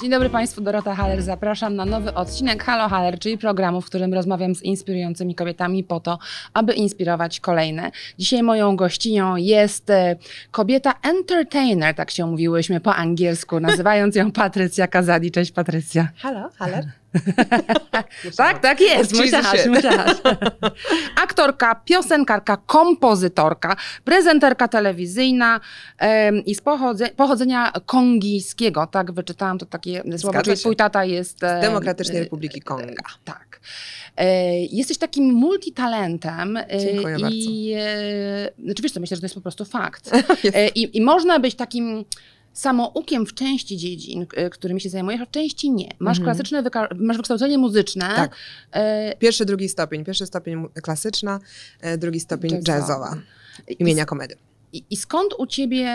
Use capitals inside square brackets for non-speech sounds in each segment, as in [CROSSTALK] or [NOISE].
Dzień dobry Państwu, Dorota Haller. Zapraszam na nowy odcinek Halo Haller, czyli programu, w którym rozmawiam z inspirującymi kobietami po to, aby inspirować kolejne. Dzisiaj moją gościnią jest e, kobieta entertainer, tak się mówiłyśmy po angielsku, nazywając ją [LAUGHS] Patrycja Kazadi. Cześć Patrycja. Halo, Haller. [LAUGHS] Tak, tak jest. Się. musiałaś. [LAUGHS] Aktorka, piosenkarka, kompozytorka, prezenterka telewizyjna em, i z pochodze, pochodzenia kongijskiego. Tak, wyczytałam to takie słowo, czyli twój tata jest... e, Demokratycznej e, Republiki Konga. tak. E, Jesteś takim multitalentem e, Dziękuję i e, znaczy wiesz co, myślę, że to jest po prostu fakt. [LAUGHS] E, I, I można być takim samoukiem w części dziedzin, k- którymi się zajmujesz, a w części nie. Masz Mhm. klasyczne, masz wykształcenie muzyczne. Tak. E, Pierwszy, drugi stopień. Pierwszy stopień klasyczna, e, drugi stopień Jazzowa. Imienia komedy. I, I skąd u ciebie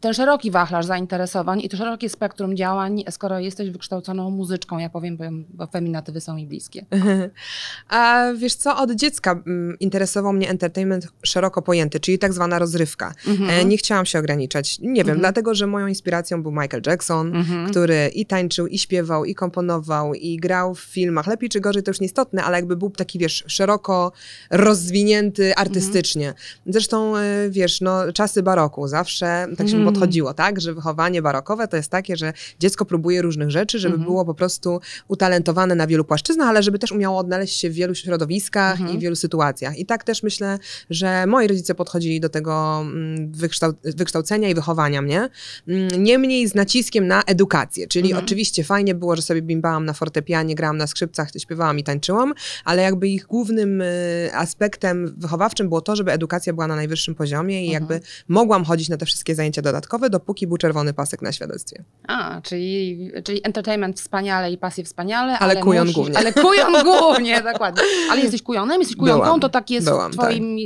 ten szeroki wachlarz zainteresowań i to szerokie spektrum działań, skoro jesteś wykształconą muzyczką, ja powiem, bo, feminatywy są mi bliskie. [LAUGHS] A wiesz co, od dziecka mm, interesował mnie entertainment szeroko pojęty, czyli tak zwana rozrywka. Mhm. E, nie chciałam się ograniczać. Nie wiem, Mhm. dlatego, że moją inspiracją był Michael Jackson, Mhm. który i tańczył, i śpiewał, i komponował, i grał w filmach. Lepiej czy gorzej to już nieistotne, ale jakby był taki, wiesz, szeroko rozwinięty artystycznie. Zresztą, e, wiesz, no, czasy baroku zawsze tak się Mhm. Podchodziło, tak? Że wychowanie barokowe to jest takie, że dziecko próbuje różnych rzeczy, żeby Mhm. było po prostu utalentowane na wielu płaszczyznach, ale żeby też umiało odnaleźć się w wielu środowiskach Mhm. i w wielu sytuacjach. I tak też myślę, że moi rodzice podchodzili do tego mm, wykształ- wykształcenia i wychowania mnie. Mm, Niemniej z naciskiem na edukację, czyli Mhm. oczywiście fajnie było, że sobie bimbałam na fortepianie, grałam na skrzypcach, śpiewałam i tańczyłam, ale jakby ich głównym y, aspektem wychowawczym było to, żeby edukacja była na najwyższym poziomie i Mhm. jakby mogłam chodzić na te wszystkie zajęcia dodatkowe, dopóki był czerwony pasek na świadectwie. A, czyli, czyli entertainment wspaniale i pasję wspaniale, ale, Ale kujon musi- głównie. Ale kujon [LAUGHS] głównie, dokładnie. Ale jesteś kujonem, jesteś kujonką, Byłam. to tak jest Byłam, w twoim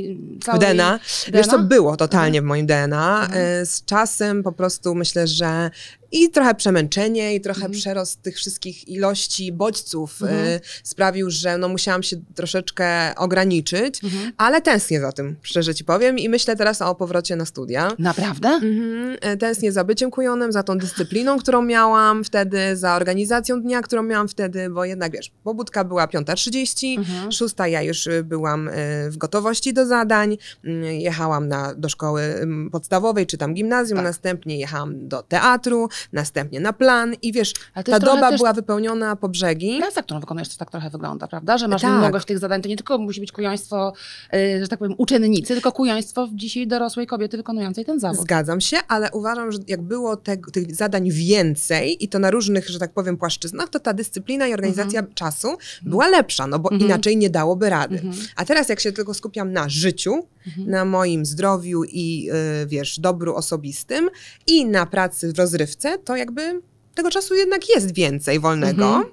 całej... W DNA. Wiesz co, DNA? było totalnie w moim DNA. Mhm. E, Z czasem po prostu myślę, że i trochę przemęczenie, i trochę Mhm. przerost tych wszystkich ilości bodźców e, Mhm. sprawił, że no, musiałam się troszeczkę ograniczyć, Mhm. ale tęsknię za tym, szczerze ci powiem, i myślę teraz o powrocie na studia. Naprawdę? Mhm. E, Tęsknię za byciem kujonem, za tą dyscypliną, którą miałam wtedy, za organizacją dnia, którą miałam wtedy, bo jednak wiesz, pobudka była 5.30, Mhm. szósta ja już y, byłam y, w gotowości do zadań, Mm, jechałam na, do szkoły ym, podstawowej czy tam gimnazjum, Tak. następnie jechałam do teatru, następnie na plan i wiesz, ta doba też- była wypełniona po brzegi. Praca, którą wykonujesz, to tak trochę wygląda, prawda? Że masz Tak. mnogość tych zadań. To nie tylko musi być kujoństwo, y, że tak powiem, uczennicy, tylko kujoństwo w dzisiaj dorosłej kobiety wykonującej ten zawód. Zgadzam się, ale uważam, że jak było te, tych zadań więcej i to na różnych, że tak powiem, płaszczyznach, to ta dyscyplina i organizacja czasu była lepsza, no bo Mhm. inaczej nie dałoby rady. Mhm. A teraz jak się tylko skupiam na życiu, Mhm. na moim zdrowiu i y, wiesz, dobru osobistym i na pracy w rozrywce, to jakby tego czasu jednak jest więcej wolnego. Mhm.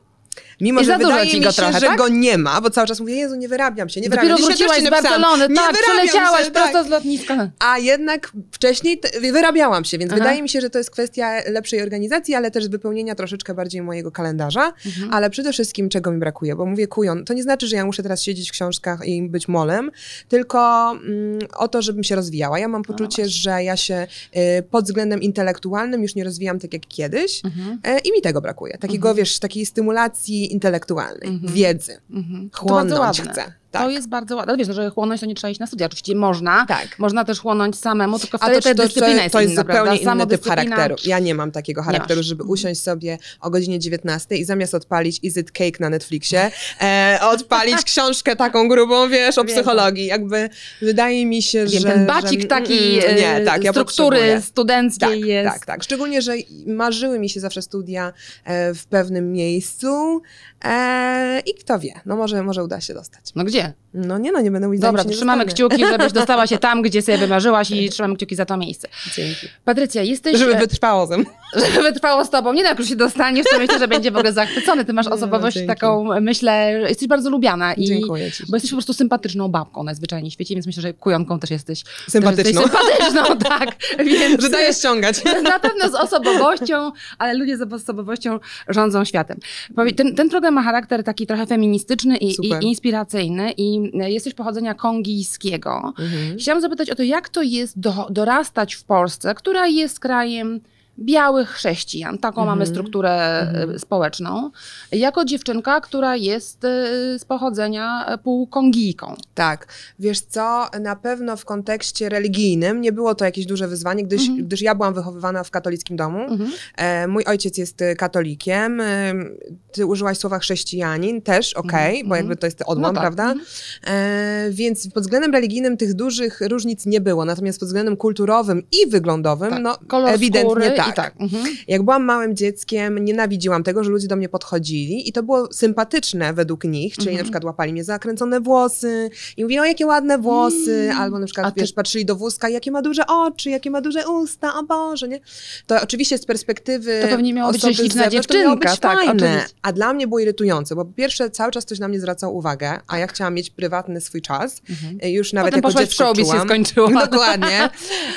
Mimo, I że wydaje mi się, trochę, że tak? go nie ma, bo cały czas mówię, Jezu, nie wyrabiam się, nie Dopiero wyrabiam się. Dzisiaj wróciłaś z Barcelony, nie tak, się, prosto tak. z lotniska. A jednak wcześniej wyrabiałam się, więc Aha. wydaje mi się, że to jest kwestia lepszej organizacji, ale też wypełnienia troszeczkę bardziej mojego kalendarza, Mhm. ale przede wszystkim czego mi brakuje, bo mówię kujon, to nie znaczy, że ja muszę teraz siedzieć w książkach i być molem, tylko mm, o to, żebym się rozwijała. Ja mam poczucie, że ja się y, pod względem intelektualnym już nie rozwijam tak jak kiedyś Mhm. e, i mi tego brakuje. Takiego, Mhm. wiesz, takiej stymulacji intelektualnej, Mhm. wiedzy. Mhm. To Chłonąć chcę. Tak. To jest bardzo ładne. Ale Wiesz, no, że chłonąć to nie trzeba iść na studia. Oczywiście można. Tak. Można też chłonąć samemu, tylko wtedy to, ta to, dyscyplina to, jest to jest inna, zupełnie prawda? inny typ charakteru. Ja nie mam takiego charakteru, żeby usiąść sobie o godzinie 19 i zamiast odpalić Is It Cake na Netflixie, e, odpalić [LAUGHS] książkę taką grubą, wiesz, o psychologii. Jakby wydaje mi się, Wiem, że... ten bacik że, taki mm, nie, e, tak, ja struktury studenckiej Tak, jest. tak, tak. Szczególnie, że marzyły mi się zawsze studia e, w pewnym miejscu e, i kto wie, no może, może uda się dostać. No gdzie? No nie, no nie będę mówić, Dobra, trzymamy dostanę. kciuki, żebyś dostała się tam, gdzie sobie wymarzyłaś i [LAUGHS] trzymamy kciuki za to miejsce. Dzięki. Patrycja, jesteś... Żeby e, wytrwało ze mną. żeby wytrwało z tobą. Nie no, jak już się dostaniesz, to myślę, że będzie w ogóle zachwycony. Ty masz Nie, osobowość dzięki. taką, myślę, jesteś bardzo lubiana i Dziękuję ci. bo jesteś po prostu sympatyczną babką najzwyczajniej w świecie, więc myślę, że kujonką też jesteś. Sympatyczną. Też jesteś sympatyczną, [LAUGHS] tak. Więc Że daje ściągać. na pewno z osobowością, ale ludzie z osobowością rządzą światem. Ten, ten program ma charakter taki trochę feministyczny i, i inspiracyjny i e, jesteś pochodzenia kongijskiego. Mhm. Chciałam zapytać o to, jak to jest do, dorastać w Polsce, która jest krajem białych chrześcijan. Taką mamy Mhm. strukturę Mhm. e, społeczną. Jako dziewczynka, która jest e, z pochodzenia e, półkongijką. Tak, wiesz co, na pewno w kontekście religijnym nie było to jakieś duże wyzwanie, gdyż, Mhm. gdyż ja byłam wychowywana w katolickim domu. Mhm. E, mój ojciec jest katolikiem. E, ty użyłaś słowa chrześcijanin, też okej, Mhm, bo mhm. jakby to jest odłam, tak. prawda? Mhm. E, więc pod względem religijnym tych dużych różnic nie było, natomiast pod względem kulturowym i wyglądowym, Tak. no Kolor ewidentnie skóry tak. I tak. Mhm. Jak byłam małym dzieckiem, nienawidziłam tego, że ludzie do mnie podchodzili i to było sympatyczne według nich, czyli Mhm. na przykład łapali mnie za zakręcone włosy i mówili, o jakie ładne włosy, Mm. albo na przykład, A ty- wiesz, patrzyli do wózka, jakie ma duże oczy, jakie ma duże usta, o Boże, nie? To oczywiście z perspektywy To pewnie miała być śliczna miało dziewczynka, tak, fajne, a dla mnie było irytujące, bo po pierwsze cały czas ktoś na mnie zwracał uwagę, a ja chciałam mieć prywatny swój czas, Mhm. E, już nawet Potem jako poszłaś w dziecko showbiz się czułam. skończyło. [LAUGHS] Dokładnie.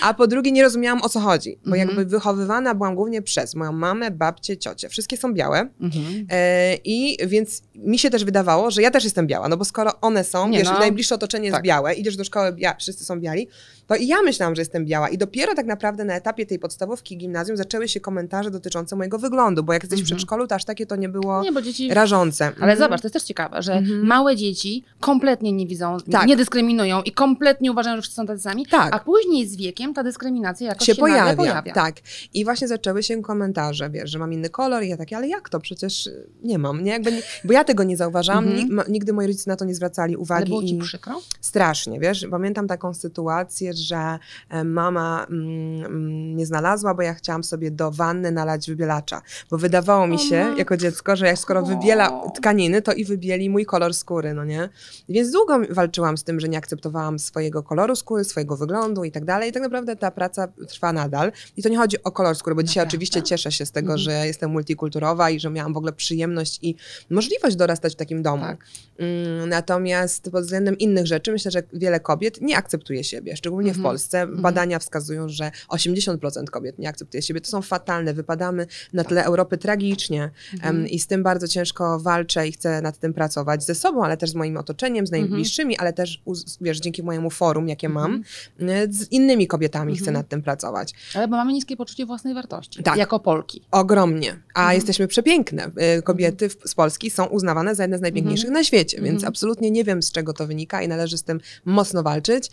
A po drugie nie rozumiałam o co chodzi, bo Mhm. jakby wychowywana byłam głównie przez moją mamę, babcię, ciocię. Wszystkie są białe Mhm. e, i więc mi się też wydawało, że ja też jestem biała, no bo skoro one są, Nie wiesz, no. najbliższe otoczenie jest Tak. białe, idziesz do szkoły, bia- wszyscy są biali, to i ja myślałam, że jestem biała i dopiero tak naprawdę na etapie tej podstawówki gimnazjum zaczęły się komentarze dotyczące mojego wyglądu, bo jak jesteś w Mhm. przedszkolu, to aż takie to nie było Nie, bo dzieci... rażące. Ale Mhm. zobacz, to jest też ciekawe, że Mhm. małe dzieci kompletnie nie widzą, Tak. nie dyskryminują i kompletnie uważają, że wszyscy są tacy sami, Tak. a później z wiekiem ta dyskryminacja jakoś się się, pojawia, pojawia. Tak. I właśnie zaczęły się komentarze, wiesz, że mam inny kolor i ja takie, ale jak to? Przecież y, nie mam, nie? Jakby nie, bo ja tego nie zauważałam, Mhm. nigdy moi rodzice na to nie zwracali Ale uwagi. było ci i przykro? strasznie, wiesz? Pamiętam taką sytuację, że e, mama mm, mm, nie znalazła, bo ja chciałam sobie do wanny nalać wybielacza, bo wydawało mi się jako dziecko, że jak skoro wybiela tkaniny, to i wybieli mój kolor skóry, no nie? Więc długo walczyłam z tym, że nie akceptowałam swojego koloru skóry, swojego wyglądu i tak dalej. I tak naprawdę ta praca trwa nadal. I to nie chodzi o kolor skóry, bo dzisiaj Naprawdę? oczywiście cieszę się z tego, Mhm. że jestem multikulturowa i że miałam w ogóle przyjemność i możliwość dorastać w takim domu. Tak. Mm, Natomiast pod względem innych rzeczy myślę, że wiele kobiet nie akceptuje siebie, szczególnie w Mhm. Polsce. Badania wskazują, że 80% kobiet nie akceptuje siebie. To są fatalne. Wypadamy na tle Europy tragicznie Mhm. i z tym bardzo ciężko walczę i chcę nad tym pracować ze sobą, ale też z moim otoczeniem, z Mhm. najbliższymi, ale też wiesz, dzięki mojemu forum, jakie mam, Mhm. y, z innymi kobietami chcę Mhm. nad tym pracować. Ale bo mamy niskie poczucie własnej wartości. Tak. Jako Polki. Ogromnie. A Mhm. jesteśmy przepiękne. Y, Kobiety z Polski są uznawane za jedne z najpiękniejszych na świecie, więc Mhm. absolutnie nie wiem, z czego to wynika i należy z tym mocno walczyć.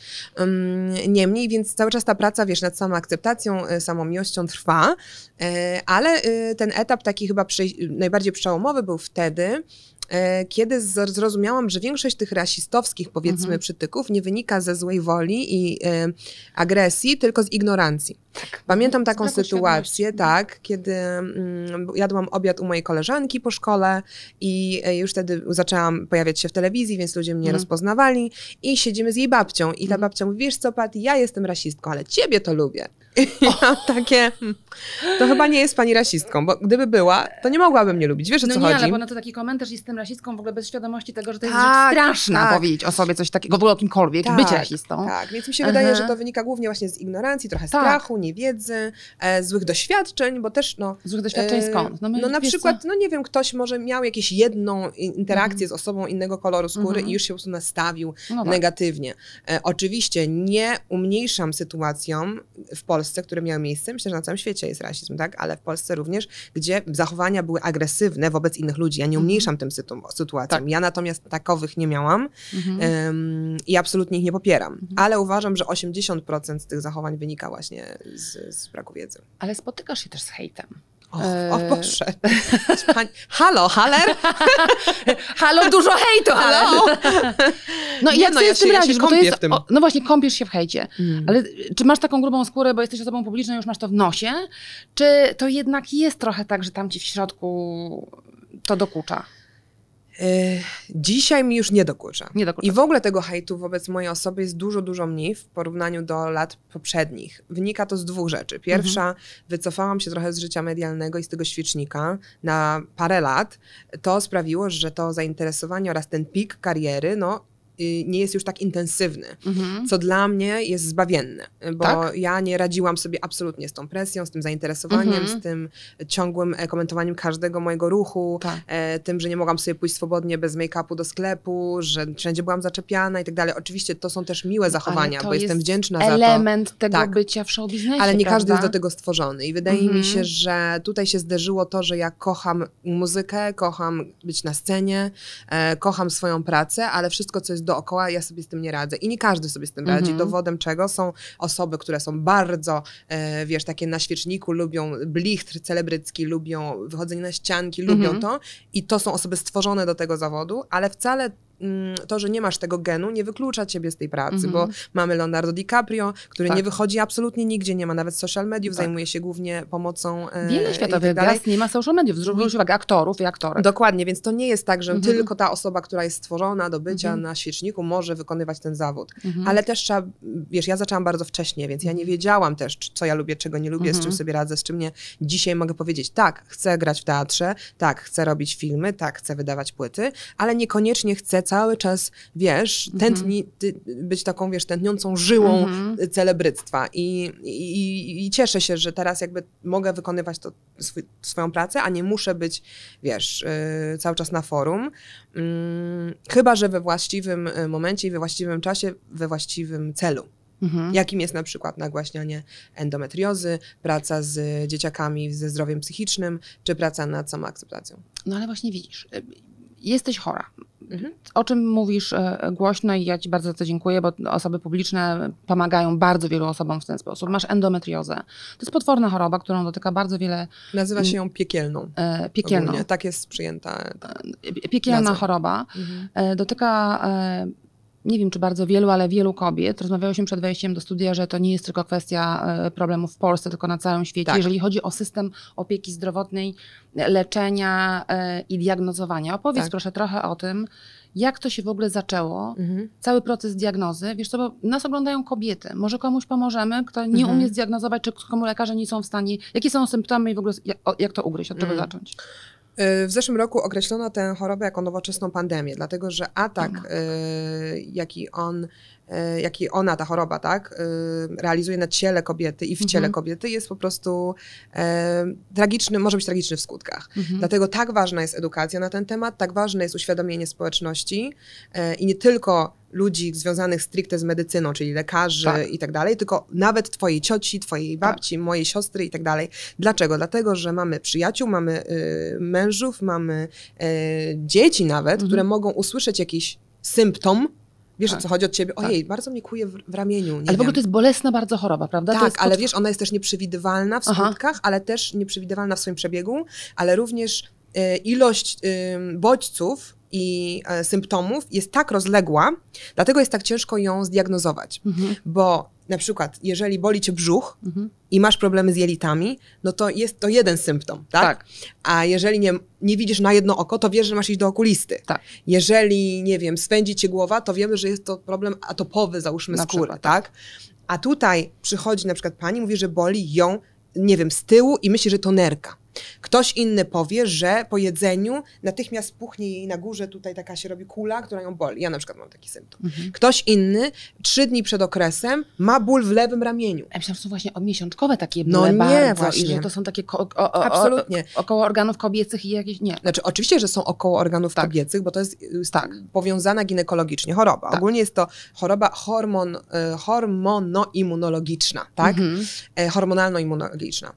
Niemniej, więc cały czas ta praca, wiesz, nad samą akceptacją, y, samą miłością trwa, y, ale ten etap taki chyba najbardziej przełomowy był wtedy, kiedy z- zrozumiałam, że większość tych rasistowskich, powiedzmy, Mhm. przytyków nie wynika ze złej woli i y, agresji, tylko z ignorancji. Pamiętam taką sytuację, świadomości. tak, kiedy mm, jadłam obiad u mojej koleżanki po szkole i e, już wtedy zaczęłam pojawiać się w telewizji, więc ludzie mnie Mhm. rozpoznawali i siedzimy z jej babcią i ta Mhm. babcia mówi, wiesz co Pat, ja jestem rasistką, ale ciebie to lubię. [LAUGHS] Ja takie, hmm, to chyba nie jest pani rasistką, bo gdyby była, to nie mogłaby mnie lubić. Wiesz o No co nie, chodzi? ale bo na to taki komentarz jestem rasistką w ogóle bez świadomości tego, że to jest Tak, rzecz straszna tak. powiedzieć o sobie coś takiego, w ogóle o kimkolwiek, Tak, być rasistą. Tak, więc mi się Aha. wydaje, że to wynika głównie właśnie z ignorancji, trochę Tak. strachu, niewiedzy, e, złych doświadczeń, bo też no, Złych doświadczeń E, skąd? No, my- na przykład, no nie wiem, ktoś może miał jakieś jedną interakcję z osobą innego koloru skóry Mhm. i już się po prostu nastawił co? No tak. negatywnie. E, oczywiście nie umniejszam sytuacjom w Polsce, które miały miejsce. Myślę, że na całym świecie jest rasizm, tak? Ale w Polsce również, gdzie zachowania były agresywne wobec innych ludzi. Ja nie Mhm. umniejszam tym sytu- sytuacjom. Tak. Ja natomiast takowych nie miałam Mhm. em, i absolutnie ich nie popieram. Ale uważam, że 80% z tych zachowań wynika właśnie z, z braku wiedzy. Ale spotykasz się też z hejtem. O, o Eee. Boże. [LAUGHS] Halo, haler? [LAUGHS] Halo, dużo hejtu, Halo? No i jak no, sobie ja z tym się- ja radzisz? Kąpię jest, w tym. O, no właśnie, kąpiesz się w hejcie. Mm. Ale czy masz taką grubą skórę, bo jesteś osobą publiczną, już masz to w nosie? Czy to jednak jest trochę tak, że tam ci w środku to dokucza? E, Dzisiaj mi już nie dokucza. Nie dokucza. I w ogóle tego hejtu wobec mojej osoby jest dużo, dużo mniej w porównaniu do lat poprzednich. Wynika to z dwóch rzeczy. Pierwsza, Mhm. wycofałam się trochę z życia medialnego i z tego świecznika na parę lat. To sprawiło, że to zainteresowanie oraz ten pik kariery, no nie jest już tak intensywny, Mhm. co dla mnie jest zbawienne, bo Tak? ja nie radziłam sobie absolutnie z tą presją, z tym zainteresowaniem, Mhm. z tym ciągłym e, komentowaniem każdego mojego ruchu, Tak. e, tym, że nie mogłam sobie pójść swobodnie bez make-upu do sklepu, że wszędzie byłam zaczepiana i tak dalej. Oczywiście to są też miłe zachowania, Ale to bo jestem jest wdzięczna za to. Element tego Tak. bycia w showbiznesie, Ale nie każdy prawda? jest do tego stworzony. I wydaje Mhm. mi się, że tutaj się zderzyło to, że ja kocham muzykę, kocham być na scenie, e, kocham swoją pracę, ale wszystko, co jest dookoła, ja sobie z tym nie radzę. I nie każdy sobie z tym radzi. Mhm. Dowodem czego są osoby, które są bardzo, e, wiesz, takie na świeczniku, lubią blichtr celebrycki, lubią wychodzenie na ścianki, lubią Mhm. to. I to są osoby stworzone do tego zawodu, ale wcale to, że nie masz tego genu, nie wyklucza ciebie z tej pracy, Mhm. bo mamy Leonardo DiCaprio, który Tak. nie wychodzi absolutnie nigdzie, nie ma nawet social mediów, Tak. zajmuje się głównie pomocą e, Wiele i światowych tak gwiazd nie ma social mediów. Zwróć uwagę, aktorów i aktorek. Dokładnie, więc to nie jest tak, że Mhm. tylko ta osoba, która jest stworzona do bycia Mhm. na świeczniku, może wykonywać ten zawód. Mhm. Ale też trzeba, wiesz, ja zaczęłam bardzo wcześnie, więc ja nie wiedziałam też, co ja lubię, czego nie lubię, z czym Mhm. sobie radzę, z czym nie. Dzisiaj mogę powiedzieć, tak, chcę grać w teatrze, tak, chcę robić filmy, tak, chcę wydawać płyty, ale niekoniecznie chcę cały czas, wiesz, Mhm. tętni, ty, być taką, wiesz, tętniącą żyłą Mhm. celebryctwa. I, i, I cieszę się, że teraz jakby mogę wykonywać to, swój, swoją pracę, a nie muszę być, wiesz, yy, cały czas na forum. Mm, chyba, że we właściwym y, momencie i we właściwym czasie, we właściwym celu. Mhm. Jakim jest na przykład nagłaśnianie endometriozy, praca z dzieciakami ze zdrowiem psychicznym, czy praca nad samoakceptacją. No ale właśnie widzisz, y, jesteś chora. Mhm. O czym mówisz e, głośno i ja Ci bardzo za to dziękuję, bo osoby publiczne pomagają bardzo wielu osobom w ten sposób. Masz endometriozę. To jest potworna choroba, którą dotyka bardzo wiele Nazywa się ją piekielną. e, piekielną. Ogólnie. Tak jest przyjęta. Tak. Piekielna Nazwa. choroba. Mhm. Dotyka, nie wiem czy bardzo wielu, ale wielu kobiet. Rozmawiałyśmy przed wejściem do studia, że to nie jest tylko kwestia e, problemów w Polsce, tylko na całym świecie. Tak. Jeżeli chodzi o system opieki zdrowotnej, leczenia e, i diagnozowania. Opowiedz Tak. proszę trochę o tym, jak to się w ogóle zaczęło, Mhm. cały proces diagnozy. Wiesz co, bo nas oglądają kobiety. Może komuś pomożemy, kto nie Mhm. umie zdiagnozować, czy komu lekarze nie są w stanie, jakie są symptomy i w ogóle jak, to ugryźć, od czego Mm. zacząć. Y, W zeszłym roku określono tę chorobę jako nowoczesną pandemię, dlatego że atak, Mhm. y, jaki on, jaki ona, ta choroba, tak, y, realizuje na ciele kobiety i w ciele Mhm. kobiety jest po prostu y, tragiczny, może być tragiczny w skutkach. Mhm. Dlatego tak ważna jest edukacja na ten temat, tak ważne jest uświadomienie społeczności e, i nie tylko ludzi związanych stricte z medycyną, czyli lekarzy Tak. i tak dalej, tylko nawet twojej cioci, twojej babci, mojej siostry i tak dalej. Dlaczego? Dlatego, że mamy przyjaciół, mamy y, mężów, mamy y, dzieci nawet, Mhm. które mogą usłyszeć jakiś symptom, wiesz Tak. o co chodzi od ciebie, Tak. ojej, bardzo mnie kuje w, w ramieniu, nie Ale w ogóle wiem. to jest bolesna bardzo choroba, prawda? Tak, ale potw- wiesz, ona jest też nieprzewidywalna w Aha. skutkach, ale też nieprzewidywalna w swoim przebiegu, ale również e, ilość ym, bodźców i e, symptomów jest tak rozległa, dlatego jest tak ciężko ją zdiagnozować. Mhm. Bo na przykład, jeżeli boli cię brzuch Mhm. I masz problemy z jelitami, no to jest to jeden symptom, tak? Tak. A jeżeli nie, nie widzisz na jedno oko, to wiesz, że masz iść do okulisty. Tak. Jeżeli, nie wiem, swędzi cię głowa, to wiemy, że jest to problem atopowy, załóżmy, Na skóry, przykład, tak? A tutaj przychodzi na przykład pani, mówi, że boli ją, nie wiem, z tyłu i myśli, że to nerka. Ktoś inny powie, że po jedzeniu natychmiast puchnie jej na górze, tutaj taka się robi kula, która ją boli. Ja na przykład mam taki symptom. Mhm. Ktoś inny trzy dni przed okresem ma ból w lewym ramieniu. Ja myślałam, że są właśnie miesiączkowe takie No bóle nie, bardzo właśnie. i że to są takie ko- o, o, o, Absolutnie. około organów kobiecych i jakieś, nie. Znaczy, oczywiście, że są około organów Tak. kobiecych, bo to jest y, Tak. powiązana ginekologicznie choroba. Tak. Ogólnie jest to choroba hormon, y, hormonoimmunologiczna, tak? Mhm. E, hormonalno-immunologiczna.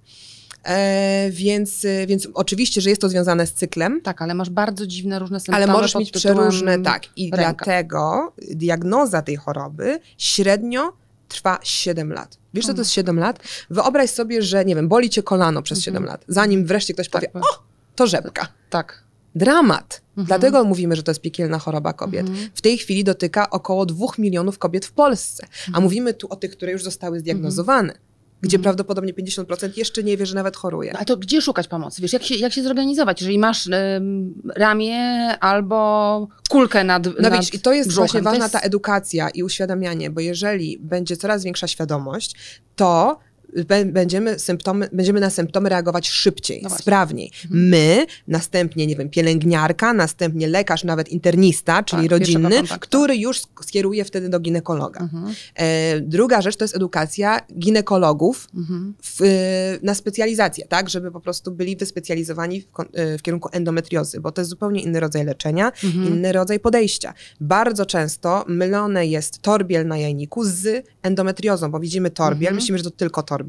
E, więc, y, więc oczywiście, że jest to związane z cyklem, Tak, ale masz bardzo dziwne różne symptomy ale możesz mieć przeróżne, tak. I ręka. dlatego diagnoza tej choroby średnio trwa 7 lat. Wiesz, co to jest 7 lat? Wyobraź sobie, że, nie wiem, boli cię kolano przez Mhm. 7 lat, zanim wreszcie ktoś Tak, powie, tak. o, to rzepka. Tak. Dramat. Mhm. Dlatego mówimy, że to jest piekielna choroba kobiet. Mhm. W tej chwili dotyka około 2 milionów kobiet w Polsce. A Mhm. mówimy tu o tych, które już zostały zdiagnozowane, gdzie Mhm. prawdopodobnie 50% jeszcze nie wie, że nawet choruje. A to gdzie szukać pomocy? Wiesz, jak się, jak się zorganizować? Jeżeli masz ym, ramię albo kulkę nad No nad widzisz, i to jest brzuchem, właśnie ważna ta edukacja i uświadamianie, bo jeżeli będzie coraz większa świadomość, to będziemy, symptomy, będziemy na symptomy reagować szybciej, No sprawniej. My, następnie, nie wiem, pielęgniarka, następnie lekarz, nawet internista, czyli Tak, rodzinny, który już sk- skieruje wtedy do ginekologa. Mhm. E, druga rzecz to jest edukacja ginekologów Mhm. w, na specjalizację, tak, żeby po prostu byli wyspecjalizowani w, e, w kierunku endometriozy, bo to jest zupełnie inny rodzaj leczenia, Mhm. inny rodzaj podejścia. Bardzo często mylone jest torbiel na jajniku z endometriozą, bo widzimy torbiel, Mhm. myślimy, że to tylko torbiel.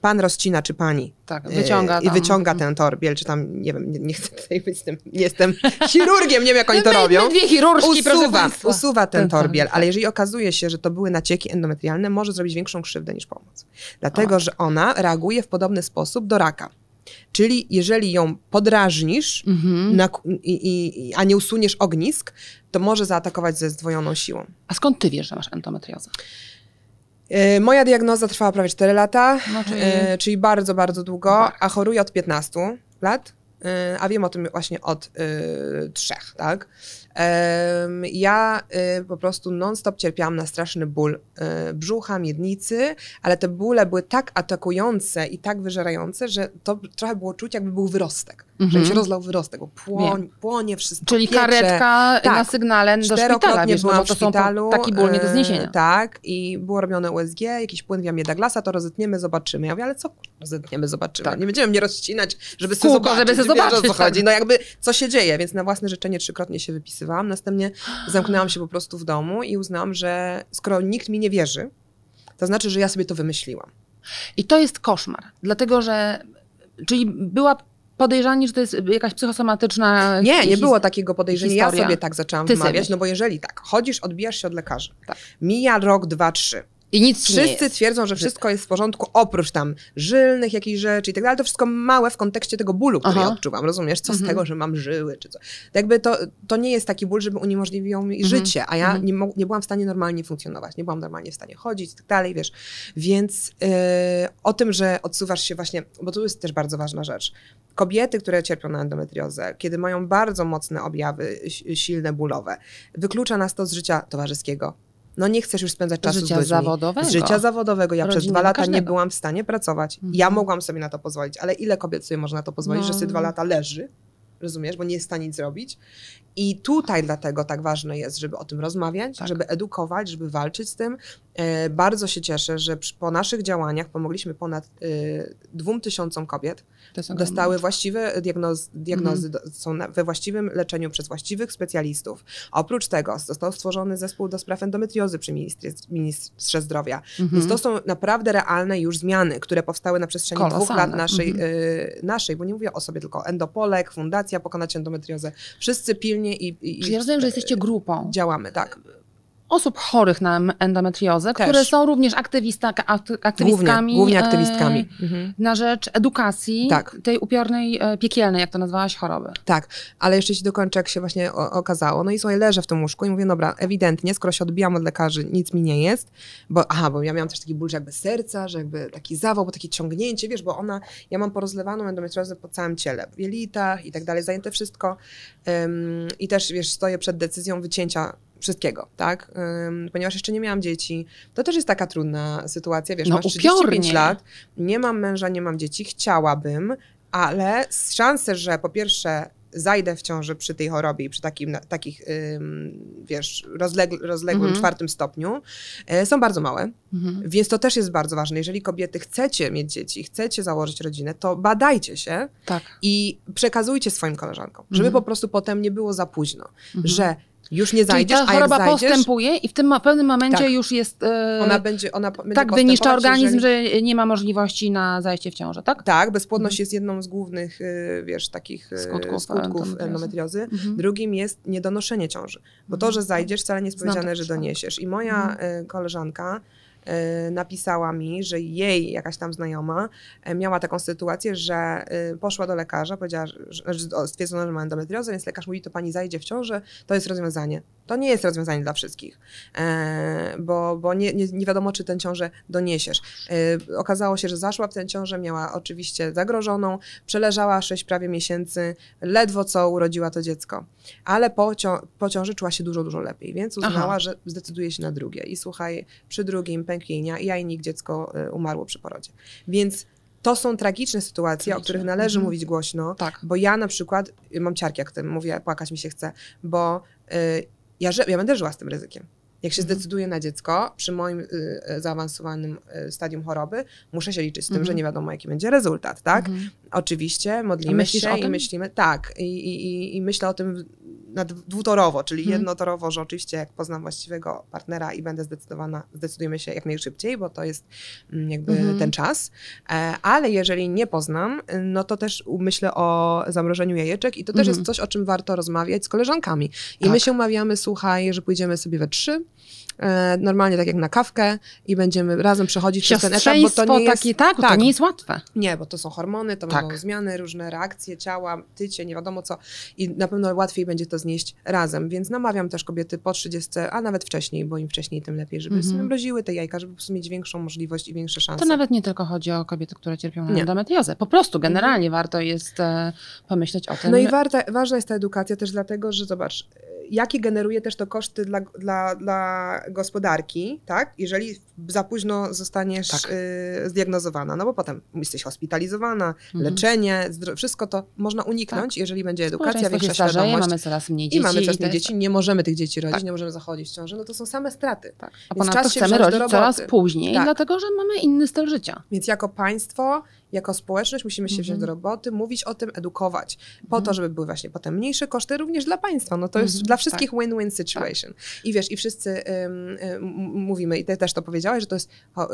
Pan rozcina, czy pani Tak, e, wyciąga i tam. wyciąga ten torbiel, czy tam, nie wiem, nie, nie chcę tutaj być tym, nie jestem chirurgiem, nie wiem jak oni to my, robią My dwie chirurżki, usuwa, usuwa ten torbiel, torbiel, ale jeżeli okazuje się, że to były nacieki endometrialne, może zrobić większą krzywdę niż pomoc. Dlatego, O. że ona reaguje w podobny sposób do raka. Czyli jeżeli ją podrażnisz, Mhm. na, i, i, a nie usuniesz ognisk, to może zaatakować ze zdwojoną siłą. A skąd ty wiesz, że masz endometriozę? E, Moja diagnoza trwała prawie 4 lata, No, czyli- e, czyli bardzo, bardzo długo, a choruję od 15 lat, a wiem o tym właśnie od e, trzech, tak? Ja e, po prostu non-stop cierpiałam na straszny ból brzucha, miednicy, ale te bóle były tak atakujące i tak wyżerające, że to trochę było czuć, jakby był wyrostek, że Mhm. mi się rozlał wyrostek, bo płoń, płonie wszystko, Czyli piecze. karetka Tak. na sygnale do szpitala, wiesz, no, byłam bo to w szpitalu. są taki ból nie do zniesienia. tak, i było robione USG, jakiś płyn Wiamie Douglasa, to rozetniemy, zobaczymy. Ja mówię, ale co kurwa, rozetniemy, zobaczymy. Tak. Nie będziemy mnie rozcinać, żeby sobie kółko, zobaczyć. żeby sobie wiesz, o zobaczyć, co chodzi. tak. No jakby, co się dzieje, więc na własne życzenie trzykrotnie się wypisywałam. Następnie zamknęłam się po prostu w domu i uznałam, że skoro nikt mi nie wierzy, to znaczy, że ja sobie to wymyśliłam. I to jest koszmar, dlatego że, czyli była podejrzanie, że to jest jakaś psychosomatyczna Nie, nie było takiego podejrzenia. Ja historia. sobie tak zaczęłam Ty sobie wymawiać, myślisz. no bo jeżeli tak, chodzisz, odbijasz się od lekarzy, Tak. mija rok, dwa, trzy, I nic Wszyscy twierdzą, że wszystko jest w porządku, oprócz tam żylnych jakichś rzeczy i tak dalej. To wszystko małe w kontekście tego bólu, który Aha. ja odczuwam. Rozumiesz? Co z Mhm. tego, że mam żyły, czy co? To jakby to, to nie jest taki ból, żeby uniemożliwiał mi Mhm. życie, a ja Mhm. nie, nie byłam w stanie normalnie funkcjonować. Nie byłam normalnie w stanie chodzić i tak dalej, wiesz. Więc yy, o tym, że odsuwasz się właśnie, bo tu jest też bardzo ważna rzecz. Kobiety, które cierpią na endometriozę, kiedy mają bardzo mocne objawy, si- silne bólowe, wyklucza nas to z życia towarzyskiego. No nie chcesz już spędzać czasu życia z ludźmi. zawodowego. Z życia zawodowego. Ja przez dwa lata nie każdego. byłam w stanie pracować. Mhm. Ja mogłam sobie na to pozwolić, ale ile kobiet sobie może na to pozwolić, No. że sobie dwa lata leży, rozumiesz, bo nie jest w stanie nic zrobić. I tutaj dlatego tak ważne jest, żeby o tym rozmawiać, Tak. żeby edukować, żeby walczyć z tym. E, bardzo się cieszę, że przy, po naszych działaniach pomogliśmy ponad e, dwóm tysiącom kobiet. Dostały właściwe diagnoz, diagnozy, Mhm. do, są na, we właściwym leczeniu przez właściwych specjalistów. A oprócz tego został stworzony zespół do spraw endometriozy przy ministrze, ministrze zdrowia. Mhm. Więc to są naprawdę realne już zmiany, które powstały na przestrzeni dwóch Kolosalne. lat naszej, Mhm. y, naszej, bo nie mówię o sobie tylko, Endopolek, Pokonać Endometriozę. Wszyscy pilnie i, i, Czyli ja rozumiem, że jesteście grupą działamy, tak. Osób chorych na endometriozę, Też. które są również aktywista, akty- aktywistami. Głównie, głównie e, aktywistami. Mhm. Na rzecz edukacji Tak. tej upiornej, e, piekielnej, jak to nazwałaś, choroby. Tak, ale jeszcze ci dokończę, jak się właśnie okazało. No i słuchaj, leżę w tym łóżku i mówię, dobra, ewidentnie, skoro się odbijam od lekarzy, nic mi nie jest, bo aha, bo ja miałam też taki ból, że jakby serca, że jakby taki zawał, bo takie ciągnięcie, wiesz, bo ona, ja mam porozlewaną endometriozę po całym ciele, w jelitach i tak dalej, zajęte wszystko Ym, i też, wiesz, stoję przed decyzją wycięcia wszystkiego, tak? Ponieważ jeszcze nie miałam dzieci. To też jest taka trudna sytuacja, wiesz, No, masz 35 upiornie. lat, nie mam męża, nie mam dzieci, chciałabym, ale szanse, że po pierwsze zajdę w ciąży przy tej chorobie i przy takim, takich, ym, wiesz, rozległ, rozległym Mhm. czwartym stopniu, y, są bardzo małe. Mhm. Więc to też jest bardzo ważne. Jeżeli kobiety chcecie mieć dzieci, chcecie założyć rodzinę, to badajcie się Tak. i przekazujcie swoim koleżankom, żeby Mhm. po prostu potem nie było za późno, Mhm. że już nie Czyli zajdziesz, ta a jak choroba zajdziesz, postępuje i w tym pewnym momencie Tak. już jest e, ona będzie, ona będzie tak wyniszcza organizm, jeżeli- że nie ma możliwości na zajście w ciążę, tak? Tak, bezpłodność jest jedną z głównych, y, wiesz, takich y, Skutków skutków, endometriozy. Mhm. Drugim jest niedonoszenie ciąży, bo to, Mhm. że zajdziesz, wcale nie jest powiedziane, taki że doniesiesz. I moja y, koleżanka napisała mi, że jej jakaś tam znajoma y, miała taką sytuację, że y, poszła do lekarza, powiedziała, że, o, stwierdzono, że ma endometriozę, więc lekarz mówi, to pani zajdzie w ciążę, to jest rozwiązanie. To nie jest rozwiązanie dla wszystkich, e, bo, bo nie, nie, nie wiadomo, czy tę ciążę doniesiesz. E, okazało się, że zaszła w tę ciążę, miała oczywiście zagrożoną, przeleżała 6 prawie miesięcy, ledwo co urodziła to dziecko, ale po, cią- po ciąży czuła się dużo, dużo lepiej, więc uznała, Aha. że zdecyduje się na drugie. I słuchaj, przy drugim pęknienia i jajnik, dziecko y, umarło przy porodzie. Więc to są tragiczne sytuacje, o Tragiczne. których należy Mhm. mówić głośno, Tak. bo ja na przykład y, mam ciarki, jak tym mówię, płakać mi się chce, bo y, ja, ja będę żyła z tym ryzykiem. Jak się Mhm. zdecyduję na dziecko przy moim y, y, zaawansowanym y, stadium choroby, muszę się liczyć z tym, Mhm. że nie wiadomo, jaki będzie rezultat, tak? Mhm. Oczywiście, modlimy się o i myślimy, tak, i, i- i myślę o tym na dw- dwutorowo, czyli Mhm. jednotorowo, że oczywiście jak poznam właściwego partnera i będę zdecydowana, zdecydujemy się jak najszybciej, bo to jest mm, jakby Mhm. ten czas, e, ale jeżeli nie poznam, no to też myślę o zamrożeniu jajeczek i to też Mhm. jest coś, o czym warto rozmawiać z koleżankami. I Tak. my się umawiamy, słuchaj, że pójdziemy sobie we trzy, e, normalnie tak jak na kawkę i będziemy razem przechodzić przez ten etap, bo to nie jest... takie, tak, bo to tak. nie jest łatwe. Nie, bo to są hormony, to Tak. będą zmiany, różne reakcje ciała, tycie, nie wiadomo co. I na pewno łatwiej będzie to znieść razem. Więc namawiam też kobiety po 30, a nawet wcześniej, bo im wcześniej, tym lepiej, żeby Mhm. sobie mroziły te jajka, żeby po prostu mieć większą możliwość i większe szanse. To nawet nie tylko chodzi o kobiety, które cierpią na Nie. endometriozę. Po prostu generalnie warto jest e, pomyśleć o tym. No i warta, ważna jest ta edukacja też dlatego, że zobacz, jakie generuje też to koszty dla, dla, dla gospodarki, tak? Jeżeli za późno zostaniesz Tak. y, zdiagnozowana, no bo potem jesteś hospitalizowana, Mhm. leczenie, wszystko to można uniknąć, jeżeli będzie edukacja, większa starzeje, świadomość. mamy coraz mniej I dzieci. mamy coraz mniej jest- dzieci, nie możemy tych dzieci rodzić, Tak. nie możemy zachodzić w ciąży, no to są same straty. Tak. A Więc ponadto chcemy rodzić coraz później, Tak. dlatego że mamy inny styl życia. Więc jako państwo, jako społeczność musimy się wziąć Mhm. do roboty, mówić o tym, edukować, po Mhm. to, żeby były właśnie potem mniejsze koszty również dla państwa. No to jest Mhm, dla wszystkich win-win situation. I wiesz, i wszyscy ym, mówimy, i ty też to powiedziałaś, że to jest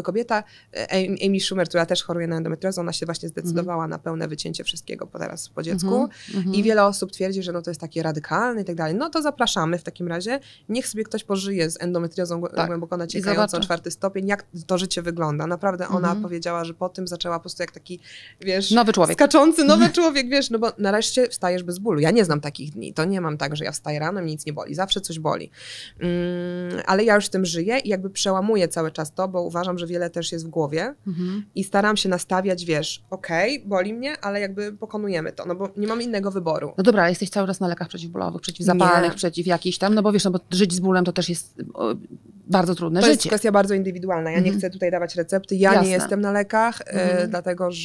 kobieta, e, Amy Schumer, która też choruje na endometriozę, ona się właśnie zdecydowała na pełne wycięcie wszystkiego po teraz po dziecku. Mhm. Mhm. I wiele osób twierdzi, że no to jest takie radykalne i tak dalej. No to zapraszamy w takim razie. Niech sobie ktoś pożyje z endometriozą Tak. głęboko naciekającą, czwarty stopień, jak to życie wygląda. Naprawdę ona Mhm. powiedziała, że po tym zaczęła po prostu jak taki, wiesz, Nowy człowiek. skaczący nowy człowiek, wiesz, no bo nareszcie wstajesz bez bólu. Ja nie znam takich dni. To nie mam tak, że ja wstaję rano, mnie nic nie boli. Zawsze coś boli. Mm, ale ja już z tym żyję i jakby przełamuję cały czas to, bo uważam, że wiele też jest w głowie Mhm. i staram się nastawiać, wiesz, okej, boli mnie, ale jakby pokonujemy to, no bo nie mam innego wyboru. No dobra, ale jesteś cały czas na lekach przeciwbólowych, przeciwzapalnych, Nie. przeciw jakichś tam, no bo wiesz, no bo żyć z bólem to też jest bardzo trudne To jest życie. kwestia bardzo indywidualna. Ja Mhm. nie chcę tutaj dawać recepty. Ja Jasne. nie jestem na lekach, e, Mhm. dlatego że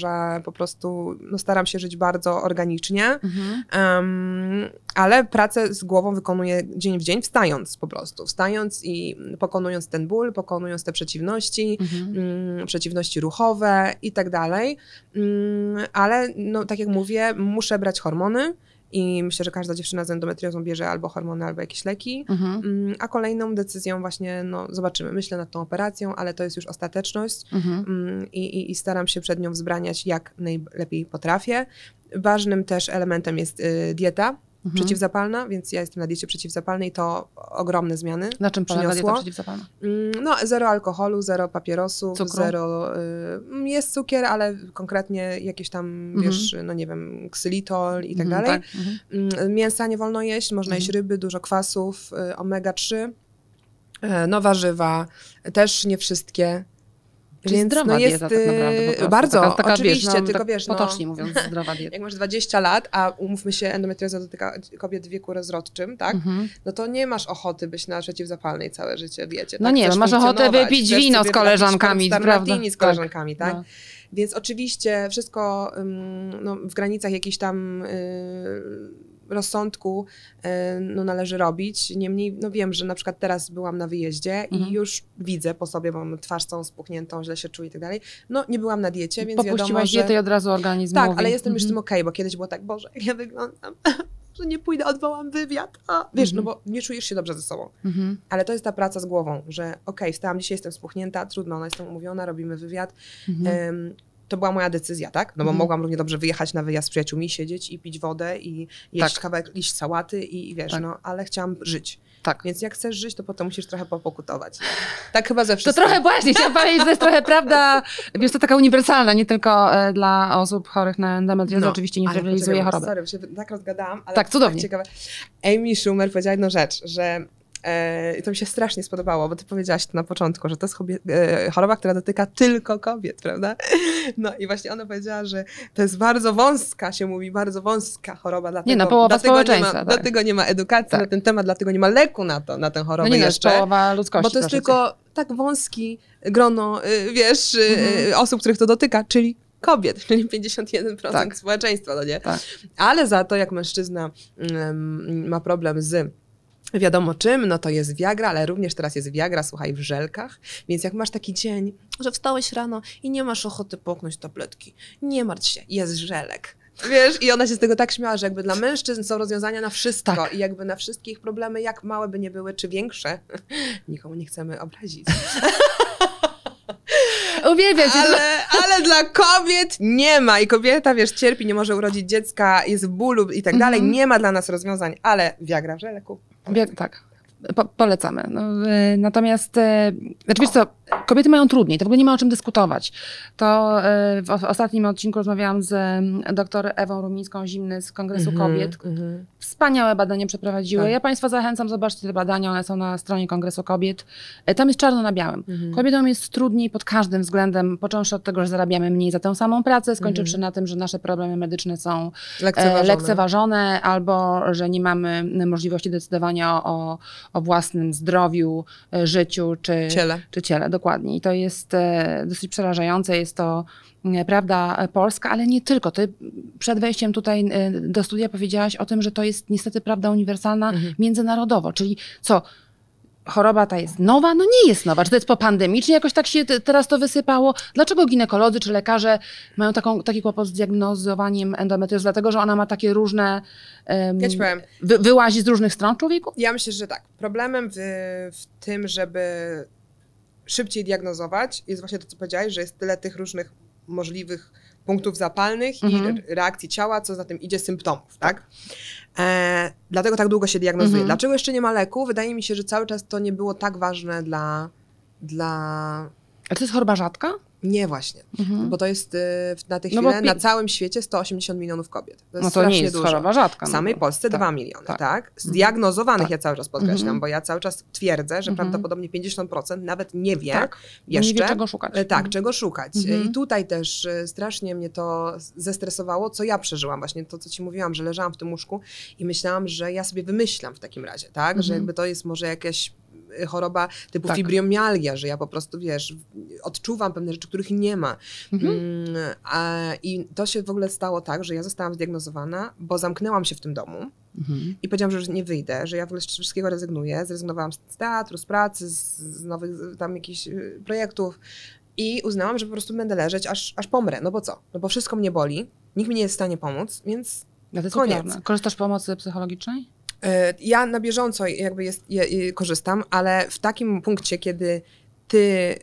po prostu no, staram się żyć bardzo organicznie. Mhm. Em, ale pracę z głową wykonuję dzień w dzień, wstając po prostu. Wstając i pokonując ten ból, pokonując te przeciwności, Mhm. mm, przeciwności ruchowe i tak dalej. Mm, ale no, tak jak mówię, muszę brać hormony. I myślę, że każda dziewczyna z endometriozą bierze albo hormony, albo jakieś leki. Mhm. Mm, A kolejną decyzją właśnie, no zobaczymy, myślę nad tą operacją, ale to jest już ostateczność Mhm. mm, i, i, i staram się przed nią wzbraniać jak najlepiej potrafię. Ważnym też elementem jest y, dieta Mhm. przeciwzapalna, więc ja jestem na diecie przeciwzapalnej, to ogromne zmiany. Na czym polega dieta przeciwzapalna? Mm, No, zero alkoholu, zero papierosów, Cukru? zero. Y, jest cukier, ale konkretnie jakieś tam, Mhm. wiesz, no nie wiem, ksylitol i tak Mhm, dalej. tak. Mhm. Mm, Mięsa nie wolno jeść, można Mhm. jeść ryby, dużo kwasów, y, omega-3, y, no warzywa, też nie wszystkie. Czyli Więc zdrowa no jest dieta tak naprawdę. Y, prostu. bardzo, taka, taka, oczywiście, wiesz, no, tylko tak wiesz, no, Potocznie mówiąc, zdrowa dieta. [LAUGHS] jak masz 20 lat, a umówmy się, endometrioza dotyka kobiet w wieku rozrodczym, tak? Mhm. No to nie masz ochoty być na przeciwzapalnej całe życie diecie. No tak? nie, no masz ochotę wypić wino z koleżankami, prawda? z Tak. koleżankami, tak? No. Więc oczywiście wszystko no, w granicach jakichś tam y, rozsądku y, no, należy robić. Niemniej no, wiem, że na przykład teraz byłam na wyjeździe Mhm. i już widzę po sobie, mam twarz całą spuchniętą, źle się czuję i tak dalej. No nie byłam na diecie, więc wiadomo, Popuściłaś że... dietę i od razu organizm Tak, mówi. ale jestem już z tym Mhm. okej, bo kiedyś było tak, Boże, jak ja wyglądam, [LAUGHS] że nie pójdę, odwołam wywiad. A, wiesz, Mhm. no bo nie czujesz się dobrze ze sobą. Mhm. Ale to jest ta praca z głową, że okej, wstałam dzisiaj, jestem spuchnięta, trudno, no jestem umówiona, robimy wywiad. Mhm. To była moja decyzja, tak? No bo Mhm. mogłam równie dobrze wyjechać na wyjazd z przyjaciółmi, siedzieć i pić wodę i jeść Tak. kawałek liść sałaty i, i wiesz, Tak. no, ale chciałam żyć. Tak. Więc jak chcesz żyć, to potem musisz trochę popokutować. Tak chyba ze To wszystkim. trochę właśnie, chciałam [LAUGHS] powiedzieć, że to jest trochę prawda, wiesz, to taka uniwersalna, nie tylko e, dla osób chorych na endometriozę, No, oczywiście nie poczekaj, choroby. Sorry, się tak rozgadałam, ale Tak, to cudownie. ciekawe. Amy Schumer powiedziała jedną rzecz, że E, I to mi się strasznie spodobało, bo ty powiedziałaś to na początku, że to jest e, choroba, która dotyka tylko kobiet, prawda? No i właśnie ona powiedziała, że to jest bardzo wąska, się mówi, bardzo wąska choroba, dlatego, Nie, no, połowa dlatego, nie ma, społeczeństwa, tak. dlatego nie ma edukacji Tak. na ten temat, dlatego nie ma leku na to, na tę No chorobę nie no, jeszcze. połowa ludzkości. Bo to jest proszę cię. tylko tak wąski grono, y, wiesz, y, Mhm. y, osób, których to dotyka, czyli kobiet, czyli 51% Tak. społeczeństwa, no nie? Tak. Ale za to, jak mężczyzna mm, ma problem z wiadomo czym, no to jest Viagra, ale również teraz jest Viagra, słuchaj, w żelkach. Więc jak masz taki dzień, że wstałeś rano i nie masz ochoty połknąć tabletki, nie martw się, jest żelek. Wiesz, i ona się z tego tak śmiała, że jakby dla mężczyzn są rozwiązania na wszystko Tak. i jakby na wszystkie ich problemy, jak małe by nie były, czy większe, [LAUGHS] nikomu nie chcemy obrazić. [LAUGHS] Uwielbiam cię. Ale, ale dla kobiet nie ma i kobieta, wiesz, cierpi, nie może urodzić dziecka, jest w bólu i tak dalej. Mhm. Nie ma dla nas rozwiązań, ale Viagra w żeleku. Wie, tak. Po, polecamy. No, e, natomiast, e, znaczy wiesz co, kobiety mają trudniej, to w ogóle nie ma o czym dyskutować. To e, w ostatnim odcinku rozmawiałam z em, dr Ewą Rumińską-Zimny z Kongresu Kobiet. Mhm. Wspaniałe badania przeprowadziły. Tak. Ja Państwa zachęcam, zobaczcie te badania, one są na stronie Kongresu Kobiet. Tam jest czarno na białym. Mhm. Kobietom jest trudniej pod każdym względem, począwszy od tego, że zarabiamy mniej za tę samą pracę, skończywszy na tym, że nasze problemy medyczne są e, Lekceważone. lekceważone, albo że nie mamy możliwości decydowania o, o własnym zdrowiu, e, życiu czy Ciele. czy ciele. Dokładnie. I to jest e, dosyć przerażające. Jest to e, prawda e, polska, ale nie tylko. Ty przed wejściem tutaj do studia powiedziałaś o tym, że to jest niestety prawda uniwersalna Mhm. międzynarodowo. Czyli co? Choroba ta jest nowa? No nie jest nowa. Czy to jest popandemicznie jakoś tak się te- teraz to wysypało? Dlaczego ginekolodzy czy lekarze mają taką, taki kłopot z diagnozowaniem endometriozy? Dlatego, że ona ma takie różne... em, Ja powiem, wy, wyłazi z różnych stron człowieku? ja myślę, że tak. Problemem w, w tym, żeby szybciej diagnozować jest właśnie to, co powiedziałeś, że jest tyle tych różnych możliwych punktów zapalnych Mhm. i re- reakcji ciała, co za tym idzie symptomów, tak? E, dlatego tak długo się diagnozuje. Mhm. Dlaczego jeszcze nie ma leku? Wydaje mi się, że cały czas to nie było tak ważne dla... dla... A to jest choroba rzadka? Nie właśnie, Mhm. bo to jest y, na tę No chwilę bo pi- na całym świecie 180 milionów kobiet. To jest No to nie jest dużo. choroba rzadka. W no samej bo- Polsce tak. 2 miliony, tak? tak. Zdiagnozowanych Tak. ja cały czas podkreślam, Mhm. bo ja cały czas twierdzę, że Mhm. prawdopodobnie 50% nawet nie wie Tak. Jeszcze. Nie wie czego szukać. e, Tak, Mhm. czego szukać. Mhm. I tutaj też e, strasznie mnie to zestresowało, co ja przeżyłam. Właśnie to, co ci mówiłam, że leżałam w tym łóżku i myślałam, że ja sobie wymyślam w takim razie, tak? Że Mhm. jakby to jest może jakaś e, choroba typu Tak. fibromialgia, że ja po prostu, wiesz, odczuwam pewne rzeczy, których nie ma. Mhm. Mm, a, I to się w ogóle stało tak, że ja zostałam zdiagnozowana, bo zamknęłam się w tym domu Mhm. i powiedziałam, że już nie wyjdę, że ja w ogóle z wszystkiego rezygnuję. Zrezygnowałam z teatru, z pracy, z, nowych tam jakichś y, projektów i uznałam, że po prostu będę leżeć, aż, aż pomrę. No bo co? No bo wszystko mnie boli, nikt mi nie jest w stanie pomóc, więc No to jest Koniec. Korzystasz z pomocy psychologicznej? E, ja na bieżąco jakby jest, je, je, korzystam, ale w takim punkcie, kiedy ty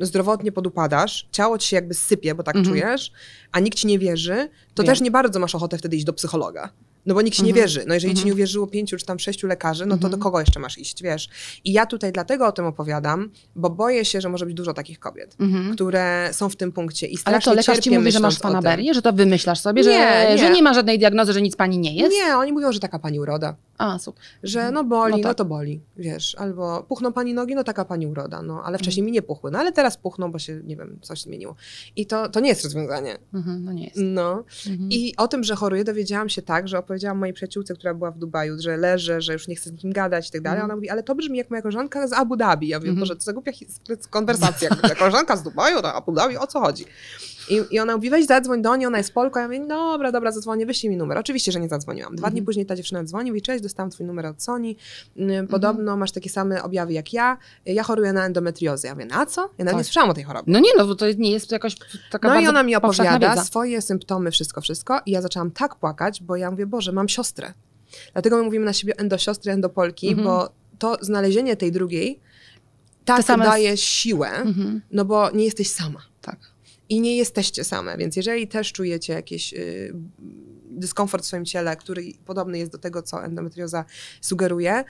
zdrowotnie podupadasz, ciało ci się jakby sypie, bo tak Mhm. czujesz, a nikt ci nie wierzy, to Wiem. też nie bardzo masz ochotę wtedy iść do psychologa. No bo nikt ci nie Mhm. wierzy. No jeżeli ci Mhm. nie uwierzyło pięciu czy tam sześciu lekarzy, no to Mhm. do kogo jeszcze masz iść, wiesz? I ja tutaj dlatego o tym opowiadam, bo boję się, że może być dużo takich kobiet, Mhm. które są w tym punkcie i Ale strasznie to lekarz ci mówi, że masz fanaberię, że to wymyślasz sobie, że Nie, nie. że nie ma żadnej diagnozy, że nic pani nie jest? Nie, oni mówią, że taka pani uroda. A, super. Że no boli, No no, tak. to boli, wiesz, albo puchną pani nogi, no taka pani uroda, no Mhm. ale wcześniej mi nie puchły, no ale teraz puchną, bo się, nie wiem, coś zmieniło. I to, to nie jest rozwiązanie. Mhm, no nie jest. No. Mhm. I o tym, że choruję, dowiedziałam się tak, że opowiedziałam mojej przyjaciółce, która była w Dubaju, że leżę, że już nie chcę z nikim gadać i tak dalej. Mhm. Ona mówi, ale to brzmi jak moja koleżanka z Abu Dhabi. Ja mówię, Mhm. Boże, to za głupia konwersacja. Koleżanka z Dubaju do Abu Dhabi, o co chodzi? I, I ona mówi, weź zadzwoń do niej, ona jest Polką. Ja mówię, dobra, dobra, zadzwonię, wyślij mi numer. Oczywiście, że nie zadzwoniłam. Dwa dni Mhm. później ta dziewczyna dzwoni, mówi, cześć, dostałam twój numer od Sony. Mm, Podobno masz takie same objawy jak ja. Ja choruję na endometriozę. Ja mówię, na co? Ja nawet Tak. nie słyszałam o tej chorobie. No nie, no bo to nie jest jakaś taka No i ona mi opowiada wiedza. swoje symptomy, wszystko, wszystko. I ja zaczęłam tak płakać, bo ja mówię, Boże, mam siostrę. Dlatego my mówimy na siebie endosiostry, endopolki, Mhm. bo to znalezienie tej drugiej tak same- daje siłę, Mhm, no bo nie jesteś sama. tak. I nie jesteście same, więc jeżeli też czujecie jakiś y, dyskomfort w swoim ciele, który podobny jest do tego, co endometrioza sugeruje,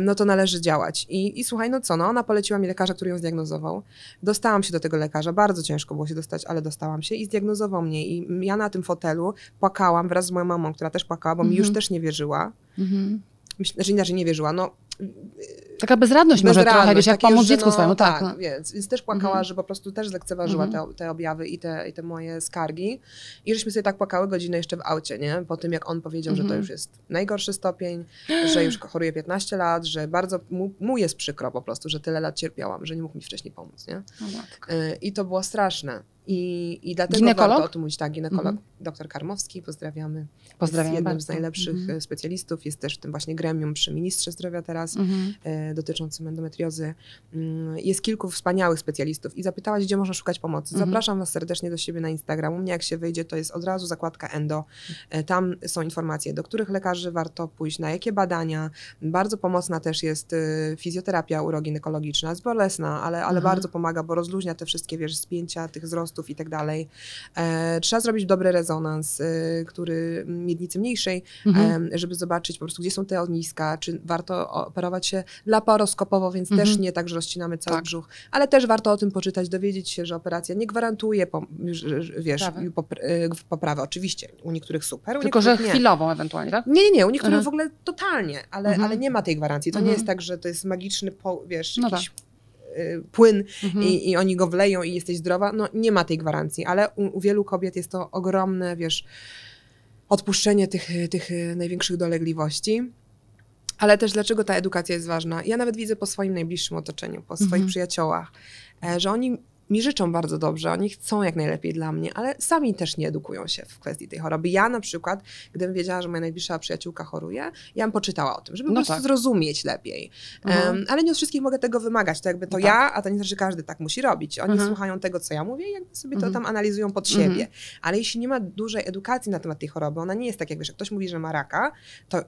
no to należy działać. I, I słuchaj, no co, no ona poleciła mi lekarza, który ją zdiagnozował. Dostałam się do tego lekarza, bardzo ciężko było się dostać, ale dostałam się i zdiagnozował mnie. I ja na tym fotelu płakałam wraz z moją mamą, która też płakała, bo mi Mhm. już też nie wierzyła. Mhm. Myślę, że inaczej nie wierzyła, no Taka bezradność, może trochę, wiesz, jak pomóc już, dziecku swojemu, tak. no. Więc, więc też płakała, Mhm. że po prostu też lekceważyła Mhm. te, te objawy i te, i te moje skargi. I żeśmy sobie tak płakały godzinę jeszcze w aucie, nie? Po tym, jak on powiedział, że to Mhm. już jest najgorszy stopień, [GASPS] że już choruje 15 lat, że bardzo mu, mu jest przykro po prostu, że tyle lat cierpiałam, że nie mógł mi wcześniej pomóc, nie? No. Y, I to było straszne. I, i dlatego Ginekolog? warto o tym mówić. Tak, ginekolog, Mhm. dr Karmowski, pozdrawiamy. Pozdrawiam jest jednym bardzo. z najlepszych Mhm. e, specjalistów, jest też w tym właśnie gremium przy ministrze zdrowia teraz Mhm. e, dotyczącym endometriozy. Mm, Jest kilku wspaniałych specjalistów i zapytałaś, gdzie można szukać pomocy. Mhm. Zapraszam Was serdecznie do siebie na Instagram. U mnie jak się wyjdzie, to jest od razu zakładka endo. E, Tam są informacje, do których lekarzy warto pójść, na jakie badania. Bardzo pomocna też jest e, fizjoterapia uroginekologiczna, jest bolesna, ale, ale Mhm. bardzo pomaga, bo rozluźnia te wszystkie, wiesz, spięcia tych wzrostów i tak dalej. E, Trzeba zrobić dobry rezonans, e, który miednicy mniejszej, Mhm. em, żeby zobaczyć po prostu, gdzie są te ogniska, czy warto operować się laparoskopowo, więc Mhm. też nie tak, że rozcinamy cały Tak. brzuch, ale też warto o tym poczytać, dowiedzieć się, że operacja nie gwarantuje, że- że- wiesz, Poprawy. popr- poprawy. Oczywiście, u niektórych super, u Tylko, że niektórych nie. chwilową ewentualnie, tak? Nie, nie, nie, u niektórych Mhm. w ogóle totalnie, ale, Mhm. ale nie ma tej gwarancji. To nie Mhm. jest tak, że to jest magiczny, po, wiesz, No jakiś y, płyn Mhm. i, i oni go wleją i jesteś zdrowa. No nie ma tej gwarancji, ale u, u wielu kobiet jest to ogromne, wiesz, odpuszczenie tych, tych y, największych dolegliwości. Ale też dlaczego ta edukacja jest ważna? Ja nawet widzę po swoim najbliższym otoczeniu, po swoich Mhm. przyjaciołach, e, że oni mi życzą bardzo dobrze, oni chcą jak najlepiej dla mnie, ale sami też nie edukują się w kwestii tej choroby. Ja na przykład, gdybym wiedziała, że moja najbliższa przyjaciółka choruje, ja bym poczytała o tym, żeby No po prostu tak. zrozumieć lepiej. Mhm. Em, ale nie od wszystkich mogę tego wymagać. To jakby to No ja, a to nie znaczy, że każdy tak musi robić. Oni Mhm. słuchają tego, co ja mówię i jakby sobie Mhm. to tam analizują pod Mhm. siebie. Ale jeśli nie ma dużej edukacji na temat tej choroby, ona nie jest tak, jak wiesz, jak ktoś mówi, że ma raka, to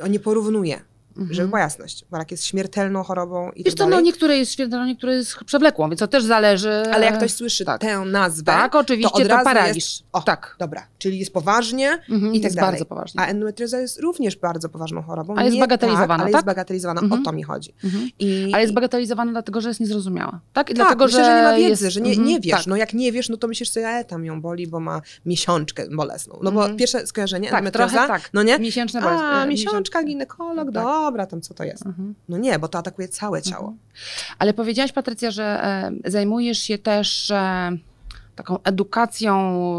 on nie porównuje, Mhm. żeby była jasność. Bo rak jest śmiertelną chorobą i Wiesz tak co, no niektóre jest śmiertelne, niektóre jest przewlekłą, więc to też zależy. Ale jak ktoś słyszy tak. tę nazwę, Tak, oczywiście, to od to, paraliż. jest- o, tak. dobra, czyli jest poważnie, Mhm, i tak jest dalej. bardzo poważnie. a endometrioza jest również bardzo poważną chorobą. A jest Nie bagatelizowana, tak, ale tak? jest bagatelizowana, Mhm. o to mi chodzi. Mhm. I, Ale jest bagatelizowana dlatego, że jest niezrozumiała. Tak? I tak, dlatego, myślę, że, nie ma wiedzy, jest, że nie, mhm, nie wiesz. Tak. No jak nie wiesz, no to myślisz sobie, e, tam ją boli, bo ma miesiączkę bolesną. No bo Mhm. pierwsze skojarzenie, Tak, endometrioza, tak. no nie? Miesięczne bolest- A, e, miesiączka, ginekolog, Tak. Dobra, tam co to jest? Mhm. No nie, bo to atakuje całe ciało. Mhm. Ale powiedziałaś, Patrycja, że e, zajmujesz się też e, taką edukacją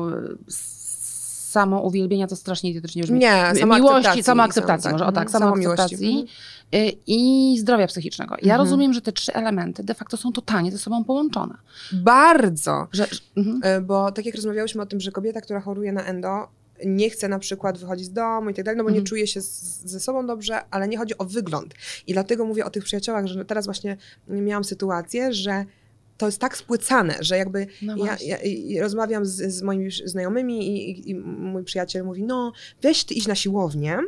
e, s- samouwielbienia, to strasznie idiotycznie brzmi. Nie, Miłości, samoakceptacji, sam- może o tak, mhm, samoakceptacji e, i zdrowia psychicznego. Ja Mhm. rozumiem, że te trzy elementy de facto są totalnie ze sobą połączone. Bardzo. Że, mhm. E, Bo tak jak rozmawiałyśmy o tym, że kobieta, która choruje na endo, nie chce na przykład wychodzić z domu i tak dalej, no bo nie Mhm. czuje się z, ze sobą dobrze, ale nie chodzi o wygląd. I dlatego mówię o tych przyjaciołach, że teraz właśnie miałam sytuację, że to jest tak spłycane, że jakby No ja, ja i rozmawiam z, z moimi znajomymi i, i, i mój przyjaciel mówi, no weź ty iść na siłownię,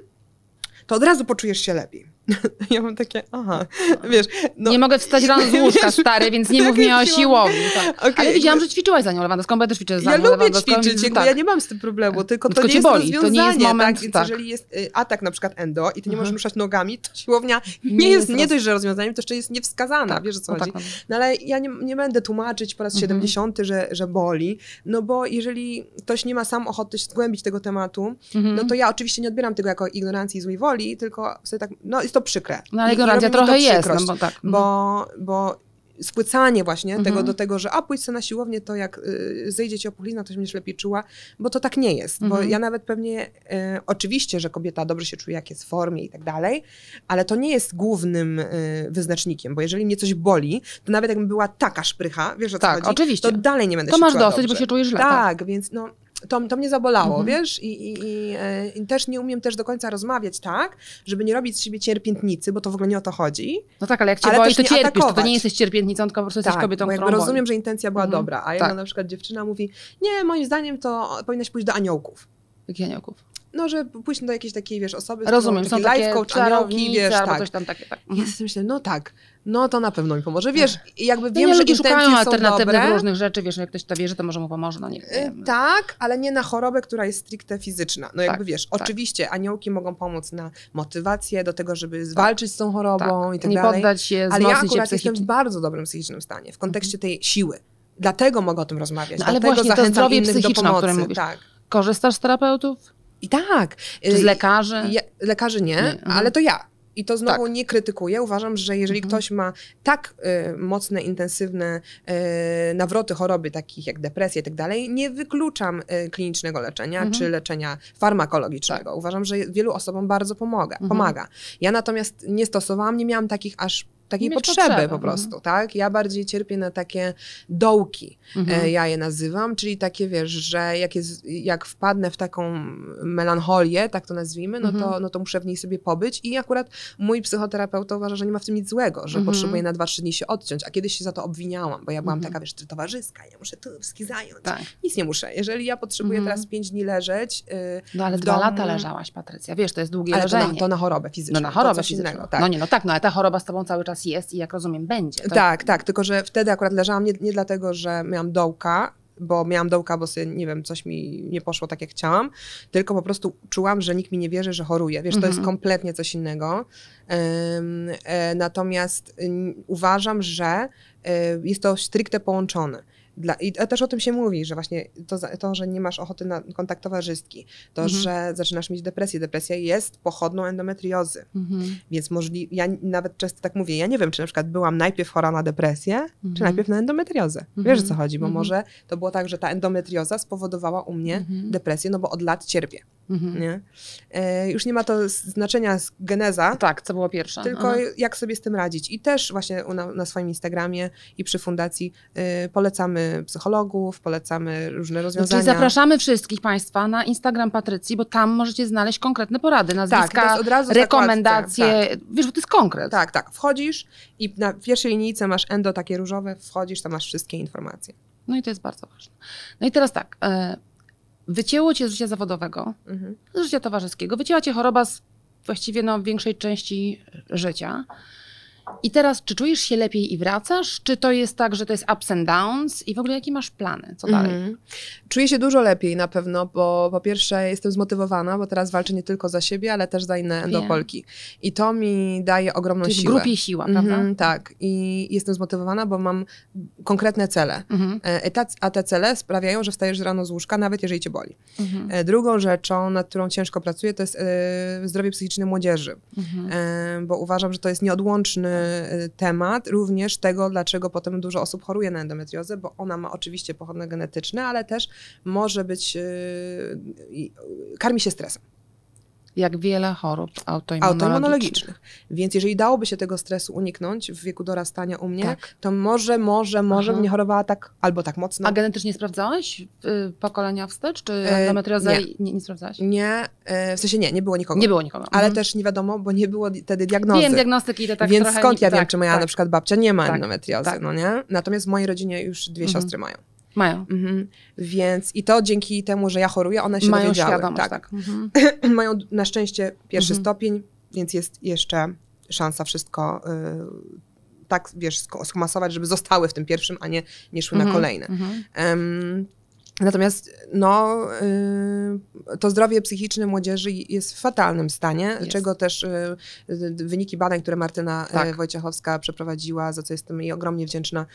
to od razu poczujesz się lepiej. [LAUGHS] ja mam takie, aha, wiesz, no nie mogę wstać rano z łóżka, stary, więc nie [LAUGHS] mów mi o siłowni. Tak. Okej, Ale widziałam, no- że ćwiczyłaś za nią Lewandowską, bo ja też ćwiczę za Ja nią lubię Lewandowską, ćwiczyć, jakby tak. ja nie mam z tym problemu, tylko No to tylko nie boli, to nie jest moment, tak? Więc tak. jeżeli jest y, atak na przykład endo i ty nie możesz Mhm. ruszać nogami, to siłownia nie, Nie jest, nie dość, że rozwiązaniem, to jeszcze jest niewskazana, Tak, wiesz o co no chodzi. tak, No ale ja nie, nie będę tłumaczyć po raz Mhm. 70, że, że boli, no bo jeżeli ktoś nie ma sam ochoty zgłębić tego tematu, Mhm. no to ja oczywiście nie odbieram tego jako ignorancji i złej woli, tylko sobie tak, no jest to przykre. No ale ignorancja mi to trochę jest, no bo tak. bo, bo spłycanie właśnie Mhm. tego do tego, że a pójdź sobie na siłownię, to jak y, zejdzie ci opuchlizna, to się będziesz lepiej czuła, bo to tak nie jest. Bo Mhm. ja nawet pewnie, y, oczywiście, że kobieta dobrze się czuje, jak jest w formie i tak dalej, ale to nie jest głównym y, wyznacznikiem, bo jeżeli mnie coś boli, to nawet jakbym była taka szprycha, wiesz o co Tak, chodzi, oczywiście. to dalej nie będę To się masz czuła dosyć, dobrze. bo się czujesz źle. Tak, więc no, to, to mnie zabolało, Mhm. wiesz, i, i, i, e, i też nie umiem też do końca rozmawiać tak, żeby nie robić z siebie cierpiętnicy, bo to w ogóle nie o to chodzi, No tak, ale jak cię Ale boi, to cierpisz. To, to nie jesteś cierpiętnicą, tylko po prostu jesteś kobietą, bo którą rozumiem, boli. że intencja była Mhm. dobra, a jedna Tak. na przykład dziewczyna mówi, nie, moim zdaniem to powinnaś pójść do aniołków. Jakich aniołków? No, że pójść do jakiejś takiej, wiesz, osoby, Rozumiem, są taki takie life coach, aniołki, wiesz, tak. coś tam takie. Tak. Mhm. Ja sobie myślę, no tak, no to na pewno mi pomoże. Wiesz, i jakby No wiem, nie, że ludzie szukają alternatywnych różnych rzeczy, wiesz, jak ktoś to wierzy, to może mu pomoże, no nie Y, wiem. Tak, ale nie na chorobę, która jest stricte fizyczna. No jakby Tak, wiesz, tak. oczywiście aniołki mogą pomóc na motywację do tego, żeby zwalczyć z tą chorobą i tak nie dalej. poddać się, Ale ja akurat jestem w bardzo dobrym psychicznym stanie, w kontekście tej siły. Dlatego mogę o tym rozmawiać. No, ale dlatego właśnie to zachęcam zdrowie innych do psychiczne, o pomocy. którym mówisz. Tak. Korzystasz z terapeutów? I tak. Czy z Y, lekarzy? Ja, lekarzy nie, Nie, ale to ja. I to znowu Tak. nie krytykuję. Uważam, że jeżeli Mhm. ktoś ma tak y, mocne, intensywne y, nawroty choroby, takich jak depresja i tak dalej, nie wykluczam y, klinicznego leczenia Mhm. czy leczenia farmakologicznego. Uważam, że wielu osobom bardzo pomaga. Mhm. pomaga. Ja natomiast nie stosowałam, nie miałam takich aż takiej potrzeby, potrzeby, po mhm. prostu, tak? Ja bardziej cierpię na takie dołki, Mhm. e, ja je nazywam, czyli takie, wiesz, że jak, jest, jak wpadnę w taką melancholię, tak to nazwijmy, no, Mhm. to, no to muszę w niej sobie pobyć i akurat mój psychoterapeuta uważa, że nie ma w tym nic złego, że Mhm. potrzebuję na 2-3 dni się odciąć, a kiedyś się za to obwiniałam, bo ja byłam Mhm. taka, wiesz, towarzyska, ja muszę tu wski zająć. Tak. Nic nie muszę. Jeżeli ja potrzebuję Mhm. teraz 5 dni leżeć, yy, No ale dwa domu- lata leżałaś, Patrycja. Wiesz, to jest długie ale to leżenie. na, to na chorobę fizyczną, no na chorobę to fizyczną. innego, tak. No nie, no tak, no ale ta choroba z tobą cały czas jest i jak rozumiem będzie. To- Tak, tak, tylko że wtedy akurat leżałam nie, nie dlatego, że miałam dołka, bo miałam dołka, bo sobie, nie wiem, coś mi nie poszło tak, jak chciałam, tylko po prostu czułam, że nikt mi nie wierzy, że choruję. Wiesz, to jest Mhm. kompletnie coś innego. Ym, e, natomiast ym, uważam, że y, jest to stricte połączone. Dla, I też o tym się mówi, że właśnie to, to że nie masz ochoty na kontakt towarzyski, to, Mhm. że zaczynasz mieć depresję. Depresja jest pochodną endometriozy. Mhm. Więc możli, ja nawet często tak mówię, ja nie wiem, czy na przykład byłam najpierw chora na depresję, czy Mhm. najpierw na endometriozę. Mhm. Wiesz o co chodzi, bo Mhm. może to było tak, że ta endometrioza spowodowała u mnie Mhm. depresję, no bo od lat cierpię, Mhm. nie? E, już nie ma to znaczenia z geneza, Tak, co było pierwsze. tylko Mhm. jak sobie z tym radzić. I też właśnie na, na swoim Instagramie i przy fundacji y, polecamy psychologów, polecamy różne No, rozwiązania. czyli zapraszamy wszystkich Państwa na Instagram Patrycji, bo tam możecie znaleźć konkretne porady, tak, nazwiska, jest od razu rekomendacje. zakładce, Wiesz, bo to jest konkret. Tak, tak. Wchodzisz i na pierwszej linijce masz endo takie różowe, wchodzisz, tam masz wszystkie informacje. No i to jest bardzo ważne. No i teraz tak, e, wycięło cię z życia zawodowego, Mhm. z życia towarzyskiego, wycięła cię choroba z właściwie no, większej części życia. I teraz, czy czujesz się lepiej i wracasz? Czy to jest tak, że to jest ups and downs? I w ogóle jakie masz plany? Co dalej? Mhm. Czuję się dużo lepiej na pewno, bo po pierwsze jestem zmotywowana, bo teraz walczę nie tylko za siebie, ale też za inne endopolki. I to mi daje ogromną Czyli w siłę. grupie siła, prawda? Mhm, tak. I jestem zmotywowana, bo mam konkretne cele. Mhm. Ta- A te cele sprawiają, że wstajesz rano z łóżka, nawet jeżeli cię boli. Mhm. E, Drugą rzeczą, nad którą ciężko pracuję, to jest e, zdrowie psychiczne młodzieży. Mhm. Bo uważam, że to jest nieodłączny temat również tego, dlaczego potem dużo osób choruje na endometriozę, bo ona ma oczywiście pochodne genetyczne, ale też może być, e, karmi się stresem Jak wiele chorób autoimmunologicznych. autoimmunologicznych. Więc jeżeli dałoby się tego stresu uniknąć w wieku dorastania u mnie, Tak. to może, może, może Aha. bym nie chorowała tak albo tak mocno. A genetycznie sprawdzałeś y, pokolenia wstecz, czy E, endometriozę nie. nie, nie sprawdzałaś? Nie, e, w sensie nie, nie było nikogo. Nie było nikogo. Ale Mhm. też nie wiadomo, bo nie było wtedy diagnozy. Wiem, diagnostyki to tak Więc skąd nie, ja wiem, tak, czy moja tak, na przykład babcia nie ma Tak, endometriozy, tak. no nie? Natomiast w mojej rodzinie już dwie Mhm. siostry mają. Mają. Mhm. Więc i to dzięki temu, że ja choruję, one się Mają dowiedziały. świadomość, tak. tak. Mhm. [LAUGHS] mają na szczęście pierwszy Mhm. stopień, więc jest jeszcze szansa wszystko y, tak, wiesz, sk- skomasować, żeby zostały w tym pierwszym, a nie, nie szły na Mhm. kolejne. Mhm. Natomiast no, y, to zdrowie psychiczne młodzieży jest w fatalnym stanie, Jest. czego też y, y, wyniki badań, które Martyna Tak. tak. Wojciechowska przeprowadziła, za co jestem jej ogromnie wdzięczna,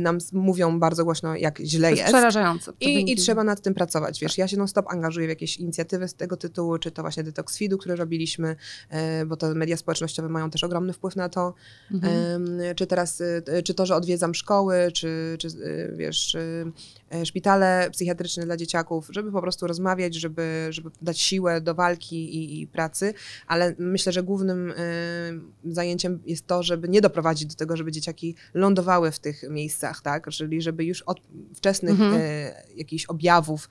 nam mówią bardzo głośno, jak źle To jest. jest przerażające. I, I trzeba nad tym pracować. Wiesz, ja się non-stop angażuję w jakieś inicjatywy z tego tytułu, czy to właśnie Detox Feedu, które robiliśmy, bo to media społecznościowe mają też ogromny wpływ na to. Mhm. Czy teraz, czy to, że odwiedzam szkoły, czy, czy wiesz, szpitale psychiatryczne dla dzieciaków, żeby po prostu rozmawiać, żeby, żeby dać siłę do walki i, i pracy, ale myślę, że głównym y, zajęciem jest to, żeby nie doprowadzić do tego, żeby dzieciaki lądowały w tych miejscach, tak, czyli żeby już od wczesnych Mhm. e, jakichś objawów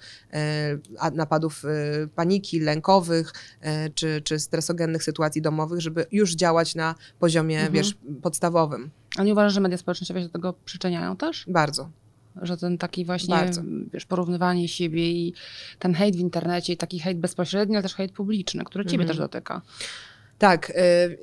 a- napadów e, paniki, lękowych, e, czy, czy stresogennych sytuacji domowych, żeby już działać na poziomie, Mhm. wiesz, podstawowym. A nie uważasz, że media społecznościowe się do tego przyczyniają też? Bardzo. Że ten taki właśnie, Bardzo. wiesz, porównywanie siebie i ten hejt w internecie, i taki hejt bezpośredni, ale też hejt publiczny, który ciebie Mhm. też dotyka. Tak, y,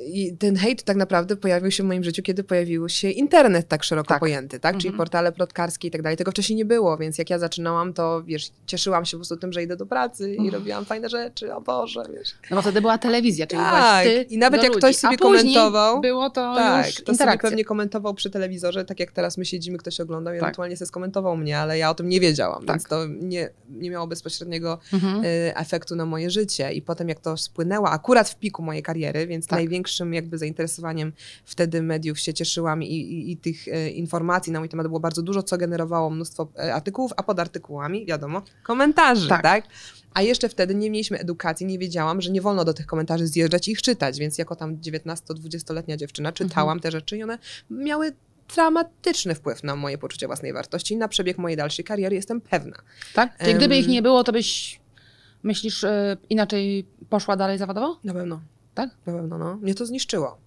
i ten hejt tak naprawdę pojawił się w moim życiu, kiedy pojawił się internet tak szeroko Tak. pojęty, tak? Czyli Mhm. portale plotkarskie i tak dalej. Tego wcześniej nie było, więc jak ja zaczynałam, to wiesz, cieszyłam się po prostu tym, że idę do pracy i Uff. robiłam fajne rzeczy, o Boże, wiesz. No bo wtedy była telewizja, czyli Tak, byłaś ty i nawet jak ludzi. ktoś sobie komentował, było to tak, już to sobie pewnie komentował przy telewizorze, tak jak teraz my siedzimy, ktoś oglądał i Tak. ewentualnie sobie skomentował mnie, ale ja o tym nie wiedziałam, Tak. więc to nie, nie miało bezpośredniego Mhm. y, efektu na moje życie. I potem jak to spłynęło, akurat w piku mojej kariery, kariery, więc Tak. największym jakby zainteresowaniem wtedy mediów się cieszyłam i, i, i tych e, informacji na mój temat było bardzo dużo, co generowało mnóstwo e, artykułów, a pod artykułami, wiadomo, komentarzy, Tak. tak? A jeszcze wtedy nie mieliśmy edukacji, nie wiedziałam, że nie wolno do tych komentarzy zjeżdżać i ich czytać, więc jako tam 19-20-letnia dziewczyna czytałam te rzeczy i one miały dramatyczny wpływ na moje poczucie własnej wartości i na przebieg mojej dalszej kariery, jestem pewna. Tak? Czyli gdyby Em. ich nie było, to byś, myślisz, y, inaczej poszła dalej zawodowo? Na pewno. Tak? Na pewno, no. Mnie to zniszczyło.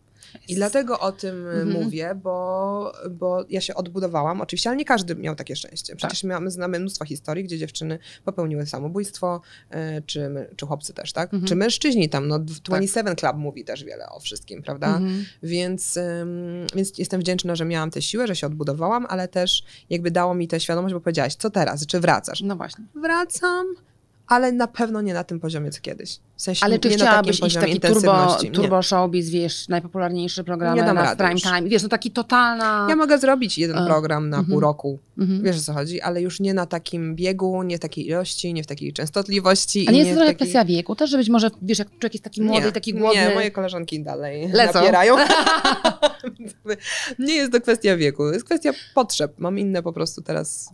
I dlatego o tym y, Mhm. mówię, bo, bo ja się odbudowałam. Oczywiście, ale nie każdy miał takie szczęście. Przecież Tak. mamy, znamy mnóstwo historii, gdzie dziewczyny popełniły samobójstwo, y, czy, czy chłopcy też, tak? Mhm. Czy mężczyźni tam, no 27 Club mówi też wiele o wszystkim, prawda? Mhm. Więc, więc jestem wdzięczna, że miałam tę siłę, że się odbudowałam, ale też jakby dało mi tę świadomość, bo powiedziałaś, co teraz, czy wracasz? No właśnie. Wracam, ale na pewno nie na tym poziomie, co kiedyś. W sensie Ale czy nie chciałabyś iść taki turbo, intensywności. Nie. turbo showbiz, wiesz, najpopularniejsze programy Nie na prime time. Wiesz, no taki totalna... Ja mogę zrobić jeden A, program na mhm. pół roku, Mhm. wiesz o co chodzi, ale już nie na takim biegu, nie w takiej ilości, nie w takiej częstotliwości. A nie jest to trochę takiej... kwestia wieku? Też, żebyś może, wiesz, jak człowiek jest taki młody nie, taki głodny... Nie, moje koleżanki dalej Lecą. napierają. [LAUGHS] [LAUGHS] nie jest to kwestia wieku, jest kwestia potrzeb. Mam inne po prostu teraz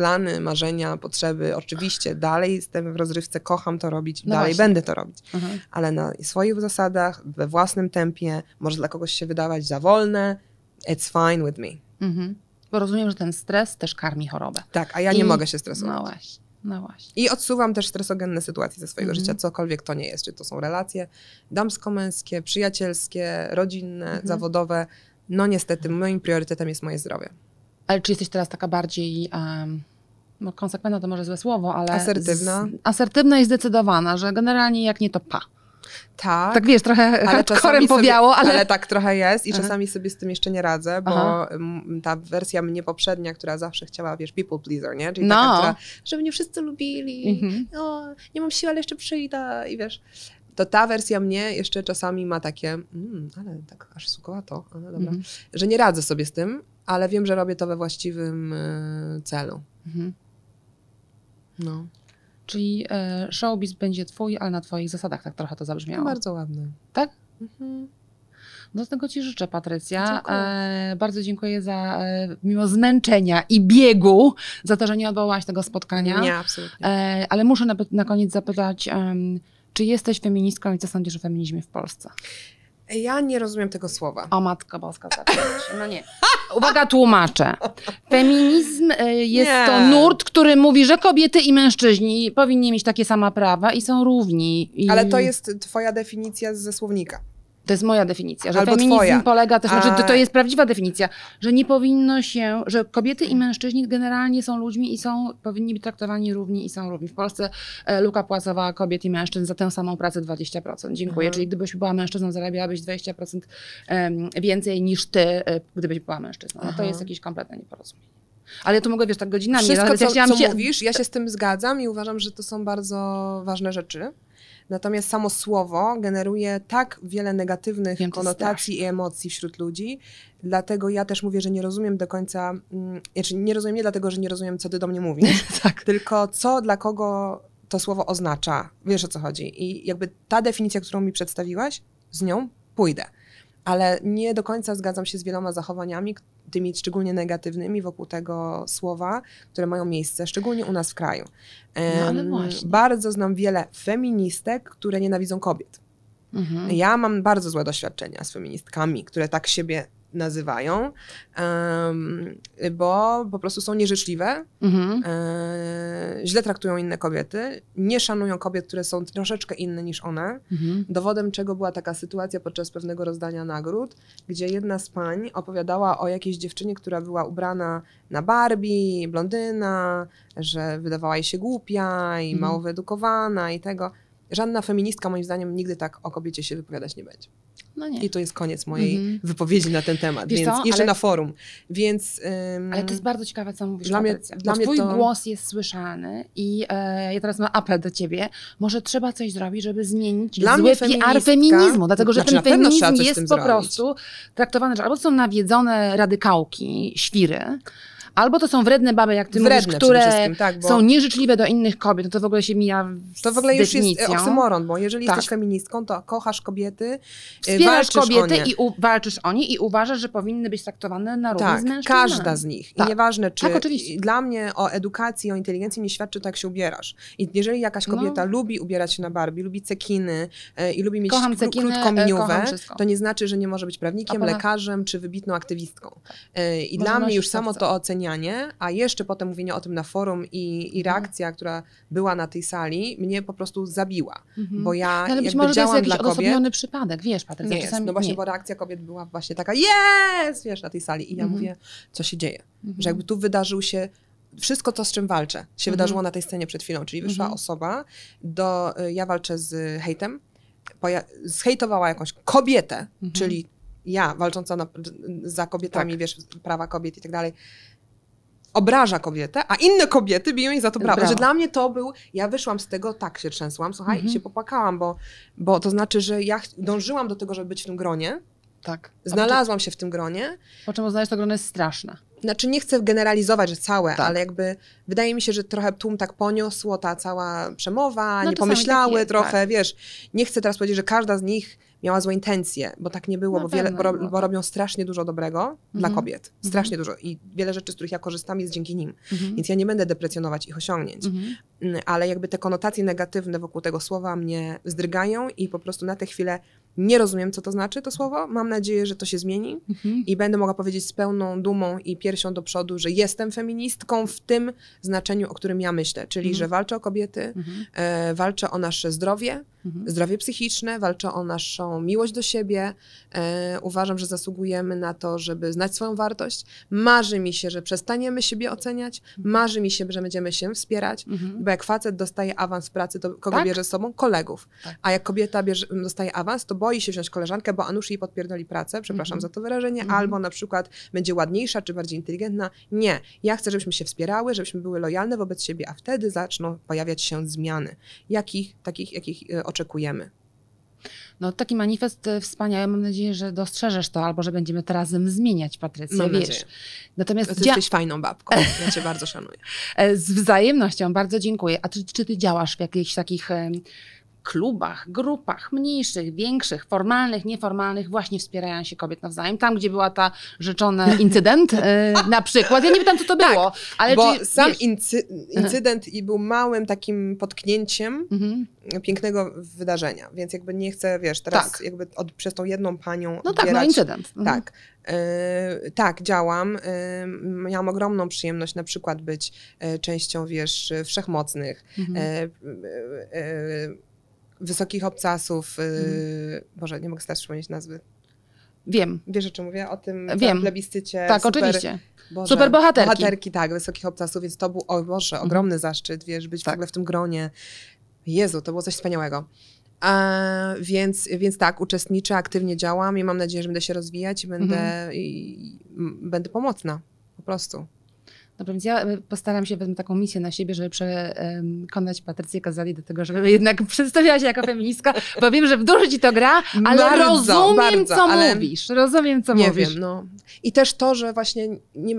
plany, marzenia, potrzeby. Oczywiście dalej jestem w rozrywce, kocham to robić, No dalej właśnie. będę to robić. Mhm. ale na swoich zasadach, we własnym tempie, może dla kogoś się wydawać za wolne, it's fine with me. Mhm. Bo rozumiem, że ten stres też karmi chorobę. Tak, a ja nie I- mogę się stresować. No właśnie, no właśnie. I odsuwam też stresogenne sytuacje ze swojego Mhm. życia, cokolwiek to nie jest. Czy to są relacje damsko-męskie, przyjacielskie, rodzinne, Mhm. zawodowe. No niestety, moim priorytetem jest moje zdrowie. Ale czy jesteś teraz taka bardziej... Um, no konsekwentna to może złe słowo, ale... Asertywna? Z, asertywna i zdecydowana, że generalnie jak nie to pa. Tak, Tak wiesz, trochę ale hardcorem powiało, sobie, ale... tak trochę jest i Aha. czasami sobie z tym jeszcze nie radzę, bo Aha. mm, ta wersja mnie poprzednia, która zawsze chciała, wiesz, people pleaser, nie? Czyli No. taka, która, żeby mnie wszyscy lubili, Mhm. o, nie mam siły, ale jeszcze przyjdę i wiesz. To ta wersja mnie jeszcze czasami ma takie, mm, ale tak aż sukowato, ale dobra, Mhm. że nie radzę sobie z tym, ale wiem, że robię to we właściwym y, celu. Mhm. No, Czyli e, showbiz będzie twój, ale na twoich zasadach, tak trochę to zabrzmiało. bardzo ładne. Tak? Mhm. No tego Ci życzę, Patrycja. Dziękuję. E, bardzo dziękuję za, e, mimo zmęczenia i biegu, za to, że nie odwołałaś tego spotkania. Nie, absolutnie. E, ale muszę na, na koniec zapytać, em, czy jesteś feministką i co sądzisz o feminizmie w Polsce? Ja nie rozumiem tego słowa. O Matko Boska, zacząć. No nie. Uwaga, tłumaczę. Feminizm e, jest Nie. to nurt, który mówi, że kobiety i mężczyźni powinni mieć takie same prawa i są równi. I Ale to jest twoja definicja ze słownika. To jest moja definicja, że Albo feminizm twoja. polega też, A- znaczy to, to jest prawdziwa definicja, że nie powinno się, że kobiety i mężczyźni generalnie są ludźmi i są, powinni być traktowani równi i są równi. W Polsce e, luka płacowa kobiet i mężczyzn za tę samą pracę 20%. Dziękuję. Mhm. Czyli gdybyś była mężczyzną, zarabiałabyś 20% em, więcej niż ty, e, gdybyś była mężczyzną. No to jest jakieś kompletne nieporozumienie. Ale ja tu mogę, wiesz, tak godzinami. Wszystko, ale co, ja co się... mówisz, ja się z tym zgadzam i uważam, że to są bardzo ważne rzeczy. Natomiast samo słowo generuje tak wiele negatywnych Wiem, konotacji i emocji wśród ludzi. Dlatego ja też mówię, że nie rozumiem do końca, mm, znaczy nie rozumiem nie dlatego, że nie rozumiem, co ty do mnie mówisz, [LAUGHS] tak. tylko co dla kogo to słowo oznacza. Wiesz o co chodzi. I jakby ta definicja, którą mi przedstawiłaś, z nią pójdę. Ale nie do końca zgadzam się z wieloma zachowaniami, tymi szczególnie negatywnymi wokół tego słowa, które mają miejsce, szczególnie u nas w kraju. No. Bardzo znam wiele feministek, które nienawidzą kobiet. Mhm. Ja mam bardzo złe doświadczenia z feministkami, które tak siebie nazywają, bo po prostu są nieżyczliwe, Mhm. e, źle traktują inne kobiety, nie szanują kobiet, które są troszeczkę inne niż one. Mhm. Dowodem czego była taka sytuacja podczas pewnego rozdania nagród, gdzie jedna z pań opowiadała o jakiejś dziewczynie, która była ubrana na Barbie, blondyna, że wydawała jej się głupia i Mhm. mało wyedukowana i tego. Żadna feministka moim zdaniem nigdy tak o kobiecie się wypowiadać nie będzie. No nie. I to jest koniec mojej Mhm. wypowiedzi na ten temat, Wiesz więc co, jeszcze ale- na forum. Więc ym, Ale to jest bardzo ciekawe, co mówisz, Dla mnie- Patrycja. dla mnie twój to- głos jest słyszany i e, ja teraz mam apel do ciebie. Może trzeba coś zrobić, żeby zmienić Dla zły mnie PR feminizmu, dlatego że Znaczy, na ten feminizm jest po zrobić. prostu traktowany, że albo są nawiedzone radykałki, świry, Albo to są wredne baby, jak ty Wredne mówisz, które wszystkim, tak, bo- są nieżyczliwe do innych kobiet, no to w ogóle się mija To w ogóle już jest definicją. oksymoron, bo jeżeli Tak. jesteś feministką, to kochasz kobiety, y, Wspierasz kobiety i u, walczysz o nie i uważasz, że powinny być traktowane na równi Tak, z mężczyznami. każda z nich. Tak. I nieważne, czy Tak, oczywiście. dla mnie o edukacji, o inteligencji nie świadczy to, jak się ubierasz. I jeżeli jakaś No. kobieta lubi ubierać się na Barbie, lubi cekiny e, i lubi mieć Kocham cekiny, krótką e, miniówę, wszystko. to nie znaczy, że nie może być prawnikiem, lekarzem czy wybitną aktywistką. E, I dla mnie już samo to ocenianie, a jeszcze potem mówienie o tym na forum i, i reakcja, która była na tej sali, mnie po prostu zabiła. Mhm. Bo ja No, ale być może to jest jakiś odosobniony przypadek, wiesz, Patrycja, Nie jest, no właśnie, nie. bo reakcja kobiet była właśnie taka, jest, wiesz, na tej sali. I ja Mhm. mówię, co się dzieje? Mhm. Że jakby tu wydarzył się wszystko to, z czym walczę, się Mhm. wydarzyło na tej scenie przed chwilą. Czyli wyszła Mhm. osoba, do, y, ja walczę z hejtem, poja- zhejtowała jakąś kobietę, Mhm. czyli ja walcząca na, za kobietami, Tak. wiesz, prawa kobiet i tak dalej, obraża kobietę, a inne kobiety biją jej za to brawo. Brawo. Że dla mnie to był, ja wyszłam z tego, tak się trzęsłam, słuchaj, Mhm. i się popłakałam, bo, bo to znaczy, że ja dążyłam do tego, żeby być w tym gronie, Tak. Znalazłam się w tym gronie, Po, czym uznajesz, to grono jest straszne. znaczy nie chcę generalizować, że całe, Tak. ale jakby wydaje mi się, że trochę tłum tak poniosło, ta cała przemowa, No nie pomyślały trochę, tak. wiesz, nie chcę teraz powiedzieć, że każda z nich miała złe intencje, bo tak nie było, bo, wiele, bo, bo robią strasznie dużo dobrego dla Mhm. kobiet, strasznie dużo i wiele rzeczy, z których ja korzystam jest dzięki nim, Mhm. więc ja nie będę deprecjonować ich osiągnięć. Mhm. Mm, ale jakby te konotacje negatywne wokół tego słowa mnie zdrygają i po prostu na tę chwilę nie rozumiem, co to znaczy to słowo. Mam nadzieję, że to się zmieni Mhm. i będę mogła powiedzieć z pełną dumą i piersią do przodu, że jestem feministką w tym znaczeniu, o którym ja myślę, czyli Mhm. że walczę o kobiety, Mhm. e, walczę o nasze zdrowie, Mhm. zdrowie psychiczne, walczę o naszą miłość do siebie. E, uważam, że zasługujemy na to, żeby znać swoją wartość. Marzy mi się, że przestaniemy siebie oceniać, marzy mi się, że będziemy się wspierać, Mhm. bo jak facet dostaje awans w pracy, to kogo Tak? bierze z sobą? Kolegów. Tak. A jak kobieta bierze, dostaje awans, to boi się wziąć koleżankę, bo a nuż jej podpierdoli pracę, przepraszam Mhm. za to wyrażenie, Mhm. albo na przykład będzie ładniejsza czy bardziej inteligentna. Nie. Ja chcę, żebyśmy się wspierały, żebyśmy były lojalne wobec siebie, a wtedy zaczną pojawiać się zmiany. Jakich, takich, jakich e, oczekujemy. No taki manifest e, wspaniały, mam nadzieję, że dostrzeżesz to, albo że będziemy to razem zmieniać, Patrycja, Mam wiesz. nadzieję. Natomiast Ty dzia- jesteś fajną babką. Ja cię bardzo szanuję. [LAUGHS] e, z wzajemnością, bardzo dziękuję. A czy, czy ty działasz w jakichś takich klubach, grupach mniejszych, większych, formalnych, nieformalnych, właśnie wspierają się kobiet nawzajem? Tam, gdzie była ta rzeczony [LAUGHS] incydent e, na przykład. Ja nie pytam, co to Tak, było, ale Bo czy, sam wiesz, incy- incydent i był małym takim potknięciem mhm. pięknego wydarzenia, więc jakby nie chcę, wiesz, teraz Tak. jakby od, przez tą jedną panią No tak, no odbierać incydent. Mhm. Tak. E, tak, działam. E, miałam ogromną przyjemność na przykład być e, częścią, wiesz, wszechmocnych, Mhm. Wysokich obcasów. Mhm. Boże, nie mogę teraz przypomnieć nazwy. Wiem. Wiesz, o czym mówię? O tym Wiem. plebiscycie. Tak, super, oczywiście. Boże, Super bohaterki. Bohaterki, tak, wysokich obcasów, więc to był, o Boże, Mhm. ogromny zaszczyt, wiesz, być Tak. w ogóle w tym gronie. Jezu, to było coś wspaniałego. E, więc, więc tak, uczestniczę, aktywnie działam i mam nadzieję, że będę się rozwijać i będę, Mhm. i, m, będę pomocna. Po prostu. Dobra, więc ja y, postaram się, wezmę taką misję na siebie, żeby przekonać Patrycję Kazali do tego, żeby jednak [LAUGHS] przedstawiała się jako feministka, bo wiem, że w dużo ci to gra, ale Bardzo, rozumiem, bardzo, co ale mówisz. Rozumiem, co nie mówisz. wiem, no. I też to, że właśnie nie,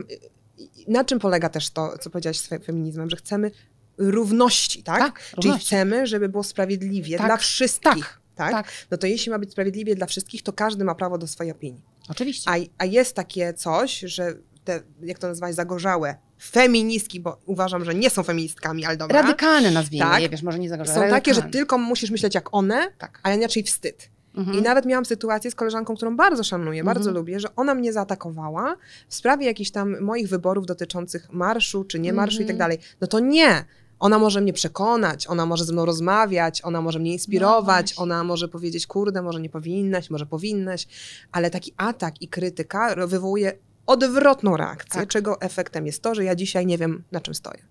na czym polega też to, co powiedziałaś z fe- feminizmem, że chcemy równości, tak? Tak, Czyli równości. chcemy, żeby było sprawiedliwie Tak, dla wszystkich. Tak, tak. No to jeśli ma być sprawiedliwie dla wszystkich, to każdy ma prawo do swojej opinii. Oczywiście. A, a jest takie coś, że te, jak to nazwać, zagorzałe feministki, bo uważam, że nie są feministkami, ale dobra. Radykalne nazwijmy Tak. je, wiesz, może nie za Są takie, że tylko musisz myśleć jak one, Tak. a inaczej wstyd. Mhm. I nawet miałam sytuację z koleżanką, którą bardzo szanuję, bardzo Mhm. lubię, że ona mnie zaatakowała w sprawie jakichś tam moich wyborów dotyczących marszu, czy nie marszu i tak Mhm. dalej. No to nie. Ona może mnie przekonać, ona może ze mną rozmawiać, ona może mnie inspirować, właśnie. ona może powiedzieć, kurde, może nie powinnaś, może powinnaś, ale taki atak i krytyka wywołuje odwrotną reakcję, Tak. czego efektem jest to, że ja dzisiaj nie wiem, na czym stoję.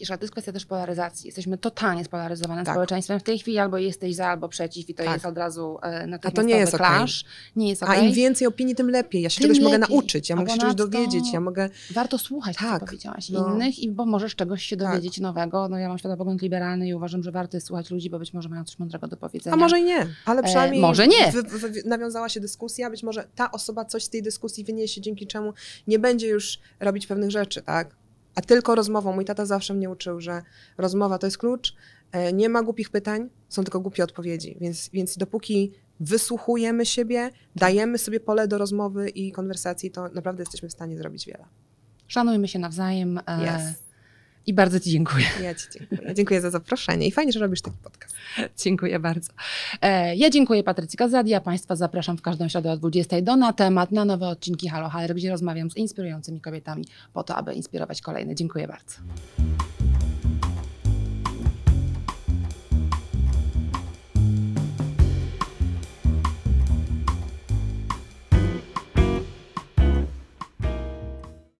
Jeszcze to jest kwestia też polaryzacji. Jesteśmy totalnie spolaryzowanym Tak. społeczeństwem. W tej chwili albo jesteś za, albo przeciw i to Tak. jest od razu e, A to nie jest clash. Nie jest A okej. im więcej opinii, tym lepiej. Ja się Tym czegoś mogę lepiej. nauczyć, ja A mogę się czegoś dowiedzieć, ja mogę... Warto słuchać, tak, co Tak, powiedziałaś, no. innych, i bo możesz czegoś się Tak. dowiedzieć nowego. No ja mam światopogląd liberalny i uważam, że warto jest słuchać ludzi, bo być może mają coś mądrego do powiedzenia. A może i nie, ale E, przynajmniej może nie. Wy, wy, wy, nawiązała się dyskusja, być może ta osoba coś z tej dyskusji wyniesie, dzięki czemu nie będzie już robić pewnych rzeczy, tak? A tylko rozmową. Mój tata zawsze mnie uczył, że rozmowa to jest klucz, e, nie ma głupich pytań, są tylko głupie odpowiedzi. Więc, więc dopóki wysłuchujemy siebie, dajemy sobie pole do rozmowy i konwersacji, to naprawdę jesteśmy w stanie zrobić wiele. Szanujmy się nawzajem. E, Yes. I bardzo Ci dziękuję. Ja Ci dziękuję. Dziękuję za zaproszenie i fajnie, że robisz taki podcast. Dziękuję bardzo. E, ja dziękuję Patrycji Kazadi, a Państwa zapraszam w każdą środę o 20 do na temat, na nowe odcinki Halo Haler, gdzie rozmawiam z inspirującymi kobietami po to, aby inspirować kolejne. Dziękuję bardzo.